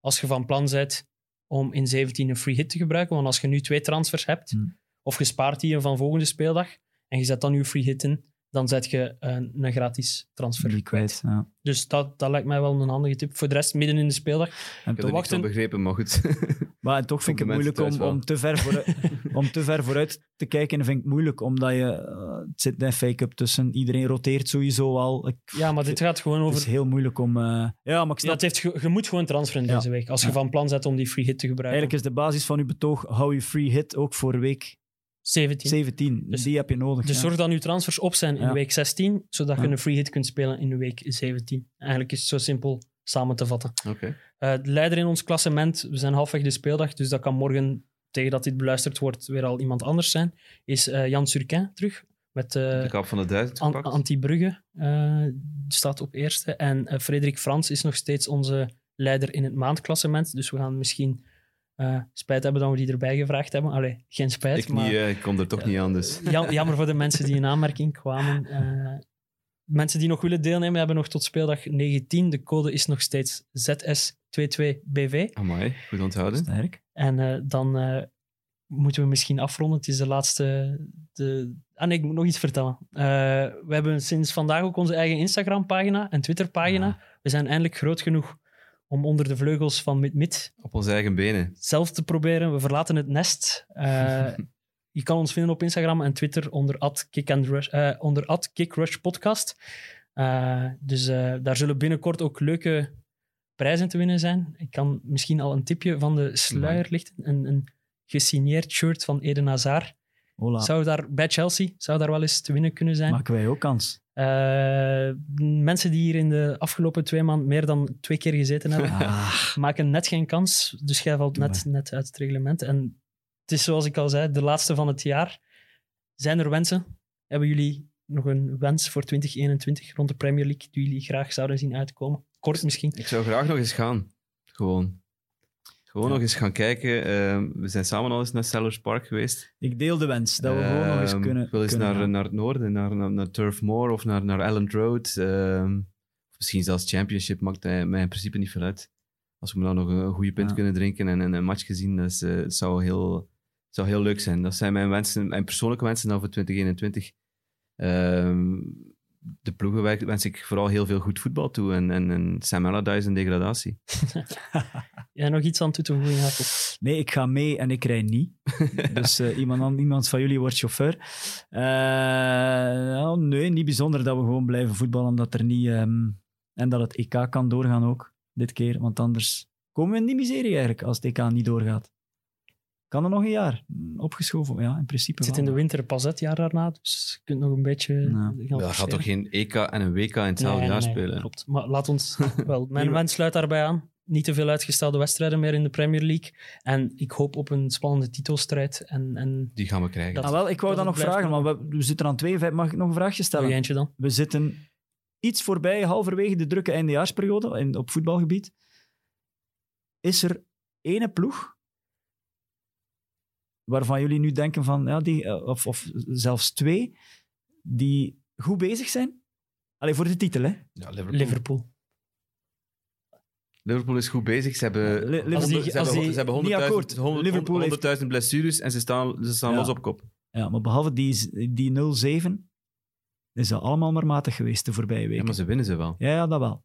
Speaker 3: als je van plan bent om in 17 een free hit te gebruiken. Want als je nu twee transfers hebt,
Speaker 5: Hmm.
Speaker 3: of je spaart die van volgende speeldag en je zet dan uw free hit in, dan zet je een, een gratis transfer
Speaker 5: Die kwijt. Ja.
Speaker 3: Dus dat, dat lijkt mij wel een handige tip. Voor de rest, midden in de speeldag.
Speaker 5: En
Speaker 4: Ik heb
Speaker 5: toch,
Speaker 4: niks
Speaker 3: wachten.
Speaker 4: begrepen, maar goed.
Speaker 5: maar toch vind ik het moeilijk om, om, te ver vooruit, om te ver vooruit te kijken. vind ik moeilijk, omdat je... eh, het zit een fake-up tussen. Iedereen roteert sowieso al. Ik,
Speaker 3: Ja, maar dit gaat gewoon
Speaker 5: Het
Speaker 3: over...
Speaker 5: is heel moeilijk om... eh, ja, maar ik
Speaker 3: Ja,
Speaker 5: snap...
Speaker 3: het heeft, je moet gewoon transferen
Speaker 5: Ja.
Speaker 3: deze week. Als je
Speaker 5: Ja.
Speaker 3: van plan zet om die free hit te gebruiken.
Speaker 5: Eigenlijk is de basis van uw betoog, hou je free hit ook voor week
Speaker 3: 17.
Speaker 5: 17.
Speaker 3: Dus-
Speaker 5: die heb je nodig.
Speaker 3: Dus
Speaker 5: ja.
Speaker 3: zorg dat uw transfers op zijn in
Speaker 5: Ja.
Speaker 3: week 16, zodat je een free hit kunt spelen in week 17. Eigenlijk is het zo simpel samen te vatten.
Speaker 4: Oké.
Speaker 3: Eh, de leider in ons klassement, we zijn halfweg de speeldag, dus dat kan morgen, tegen dat dit beluisterd wordt, weer al iemand anders zijn, is eh, Jan Surquin terug. Met eh,
Speaker 4: De kap van de duizend
Speaker 3: An-
Speaker 4: gepakt.
Speaker 3: Anti Brugge eh, staat op eerste. En Frederik Frans is nog steeds onze leider in het maandklassement. Dus we gaan misschien eh, spijt hebben dat we die erbij gevraagd hebben. Allee, geen spijt,
Speaker 4: ik,
Speaker 3: maar
Speaker 4: niet, eh, ik kom er toch niet aan, dus.
Speaker 3: jam- jammer voor de mensen die in aanmerking kwamen. Eh, mensen die nog willen deelnemen hebben nog tot speeldag 19. De code is nog steeds ZS22BV.
Speaker 4: Amai, goed onthouden.
Speaker 5: Sterk.
Speaker 3: En eh, dan eh, moeten we misschien afronden. Het is de laatste. De... Ah nee, ik moet nog iets vertellen. Eh, we hebben sinds vandaag ook onze eigen Instagram-pagina en Twitter-pagina. We zijn eindelijk groot genoeg om onder de vleugels van MidMid
Speaker 4: Op onze eigen benen.
Speaker 3: zelf te proberen. We verlaten het nest. Eh, je kan ons vinden op Instagram en Twitter onder Kick, and Rush, eh, onder @kickrush podcast. Eh, dus eh, daar zullen binnenkort ook leuke prijzen te winnen zijn. Ik kan misschien al een tipje van de sluier lichten. Een, een gesigneerd shirt van Eden Hazard.
Speaker 5: Hola.
Speaker 3: Zou daar bij Chelsea zou daar wel eens te winnen kunnen zijn.
Speaker 5: Maken wij ook kans.
Speaker 3: Eh, mensen die hier in de afgelopen twee maanden meer dan twee keer gezeten hebben,
Speaker 5: Ah,
Speaker 3: maken net geen kans. Dus jij valt net, net uit het reglement. En het is zoals ik al zei, de laatste van het jaar. Zijn er wensen? Hebben jullie nog een wens voor 2021 rond de Premier League die jullie graag zouden zien uitkomen? Kort misschien.
Speaker 4: Ik zou graag nog eens gaan. Gewoon. Gewoon nog eens gaan kijken. Ehm, we zijn samen al eens naar Sellers Park geweest.
Speaker 5: ik deel de wens dat we gewoon nog eens
Speaker 4: Ehm,
Speaker 5: kunnen.
Speaker 4: Ik wil eens naar,
Speaker 5: gaan.
Speaker 4: naar het noorden, naar, naar, naar Turf Moor of naar, naar Elland Road. of misschien zelfs Championship, maakt mij in principe niet veel uit. Als we dan nog een goede pint
Speaker 5: Ja.
Speaker 4: kunnen drinken en, en een match gezien, dat eh, het zou, heel, zou heel leuk zijn. Dat zijn mijn wensen, mijn persoonlijke wensen dan voor 2021. De ploegen wens- wens ik vooral heel veel goed voetbal toe en, en, en Sam Allardyce en degradatie.
Speaker 3: Jij nog iets aan toe te voegen, Jacob?
Speaker 5: Nee, ik ga mee en ik rij niet. dus eh, iemand, an- iemand van jullie wordt chauffeur. Eh, nou, nee, niet bijzonder dat we gewoon blijven voetballen. Dat er niet, ehm, en dat het EK kan doorgaan ook, dit keer. Want anders komen we in die miserie eigenlijk, als het EK niet doorgaat. Kan er nog een jaar opgeschoven? Ja, in principe
Speaker 3: Het zit
Speaker 5: wel.
Speaker 3: in de winter pas het jaar daarna, dus je kunt nog een beetje
Speaker 5: Ja.
Speaker 3: gaan
Speaker 4: Ja, gaat toch geen EK en een WK in hetzelfde
Speaker 3: Nee,
Speaker 4: jaar
Speaker 3: nee,
Speaker 4: spelen?
Speaker 3: Klopt. Maar laat ons wel. Mijn wens sluit daarbij aan. Niet te veel uitgestelde wedstrijden meer in de Premier League. En ik hoop op een spannende titelstrijd. En, en
Speaker 4: Die gaan we krijgen.
Speaker 3: Dat-
Speaker 5: Ah, wel, ik wou
Speaker 3: dat
Speaker 5: dan nog vragen, maar we, we zitten aan twee. vijf. Mag ik nog een vraagje stellen?
Speaker 3: eentje dan.
Speaker 5: We zitten iets voorbij, halverwege de drukke eindejaarsperiode in, op voetbalgebied. Is er ene ploeg waarvan jullie nu denken van, ja, die, eh, of, of zelfs twee, die goed bezig zijn? Alleen voor de titel, hè?
Speaker 4: Ja, Liverpool.
Speaker 3: Liverpool.
Speaker 4: Liverpool is goed bezig. Ze hebben,
Speaker 3: die-
Speaker 4: ze hebben,
Speaker 3: die-
Speaker 4: ze hebben
Speaker 5: niet
Speaker 4: 100.000
Speaker 5: akkoord.
Speaker 4: 100
Speaker 5: Liverpool heeft-
Speaker 4: 100.000 blessures en ze staan, ze staan
Speaker 5: Ja.
Speaker 4: los op kop.
Speaker 5: Ja, maar behalve die, die 0-7 is dat allemaal maar matig geweest de voorbije
Speaker 4: Ja,
Speaker 5: weken.
Speaker 4: maar ze winnen ze wel.
Speaker 5: Ja, ja, dat wel.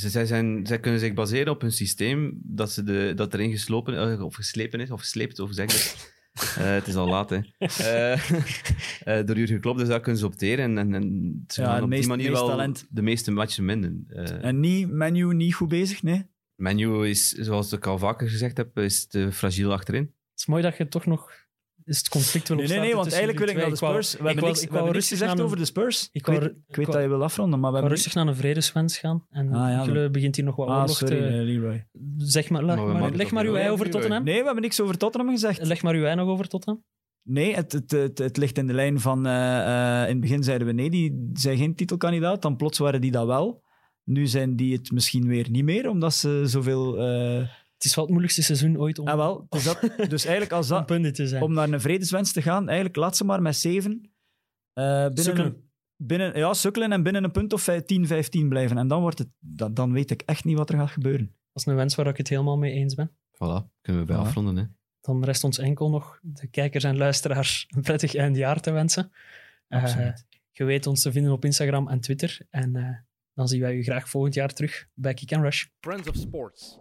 Speaker 4: Dus zij, zijn, zij kunnen zich baseren op een systeem dat, ze de, dat erin geslopen eh, of geslepen is, of gesleept, of zeg dat? Eh, het is al laat, hè. Eh, eh, door Jurgen Klopp, dus daar kunnen ze opteren. En, en, en ze
Speaker 5: Ja,
Speaker 4: gaan
Speaker 5: het
Speaker 4: op
Speaker 5: meest-
Speaker 4: die manier wel
Speaker 5: talent.
Speaker 4: de meeste matchen winnen. Eh
Speaker 5: En niet, Menu niet goed bezig, nee?
Speaker 4: Manu is, zoals ik al vaker gezegd heb, is te fragiel achterin.
Speaker 3: Het is mooi dat je toch nog is het conflict wil
Speaker 5: Nee, nee, nee, want eigenlijk wil ik naar de. Spurs. We hebben
Speaker 3: ik
Speaker 5: niks,
Speaker 3: rustig
Speaker 5: gezegd over de Spurs.
Speaker 3: ik
Speaker 5: weet, ik weet dat je wil afronden, maar we hebben
Speaker 3: rustig naar een vredeswens gaan. En
Speaker 5: Ah, ja,
Speaker 3: begint hier nog wat
Speaker 5: Ah,
Speaker 3: oorlog te...
Speaker 5: Leroy.
Speaker 3: Zeg maar, leg
Speaker 4: Maar
Speaker 3: uw ei
Speaker 4: over?
Speaker 3: Tottenham.
Speaker 5: Nee, we hebben niks over Tottenham gezegd.
Speaker 3: Leg maar uw ei nog over Tottenham.
Speaker 5: Nee, het, het, het, het ligt in de lijn van... eh, eh, in het begin zeiden we nee, die zijn geen titelkandidaat. Dan plots waren die dat wel. Nu zijn die het misschien weer niet meer, omdat ze zoveel... eh
Speaker 3: Het is wel het moeilijkste seizoen ooit om,
Speaker 5: ah, wel, dus, dat, dus eigenlijk als
Speaker 3: om
Speaker 5: dat...
Speaker 3: punten te zijn.
Speaker 5: Om naar een vredeswens te gaan, eigenlijk laat ze maar met zeven... eh, binnen binnen, ja, sukkelen en binnen een punt of 10, 15 blijven. En dan, wordt het, dan, dan weet ik echt niet wat er gaat gebeuren.
Speaker 3: Dat is een wens waar ik het helemaal mee eens ben.
Speaker 4: Voilà, kunnen we bij
Speaker 5: Voilà.
Speaker 4: afronden. Hè.
Speaker 3: Dan rest ons enkel nog de kijkers en luisteraars een prettig eindjaar te wensen. Eh,
Speaker 5: Absoluut.
Speaker 3: je weet ons te vinden op Instagram en Twitter. En eh, dan zien wij u graag volgend jaar terug bij Kick and Rush.
Speaker 1: Friends of Sports.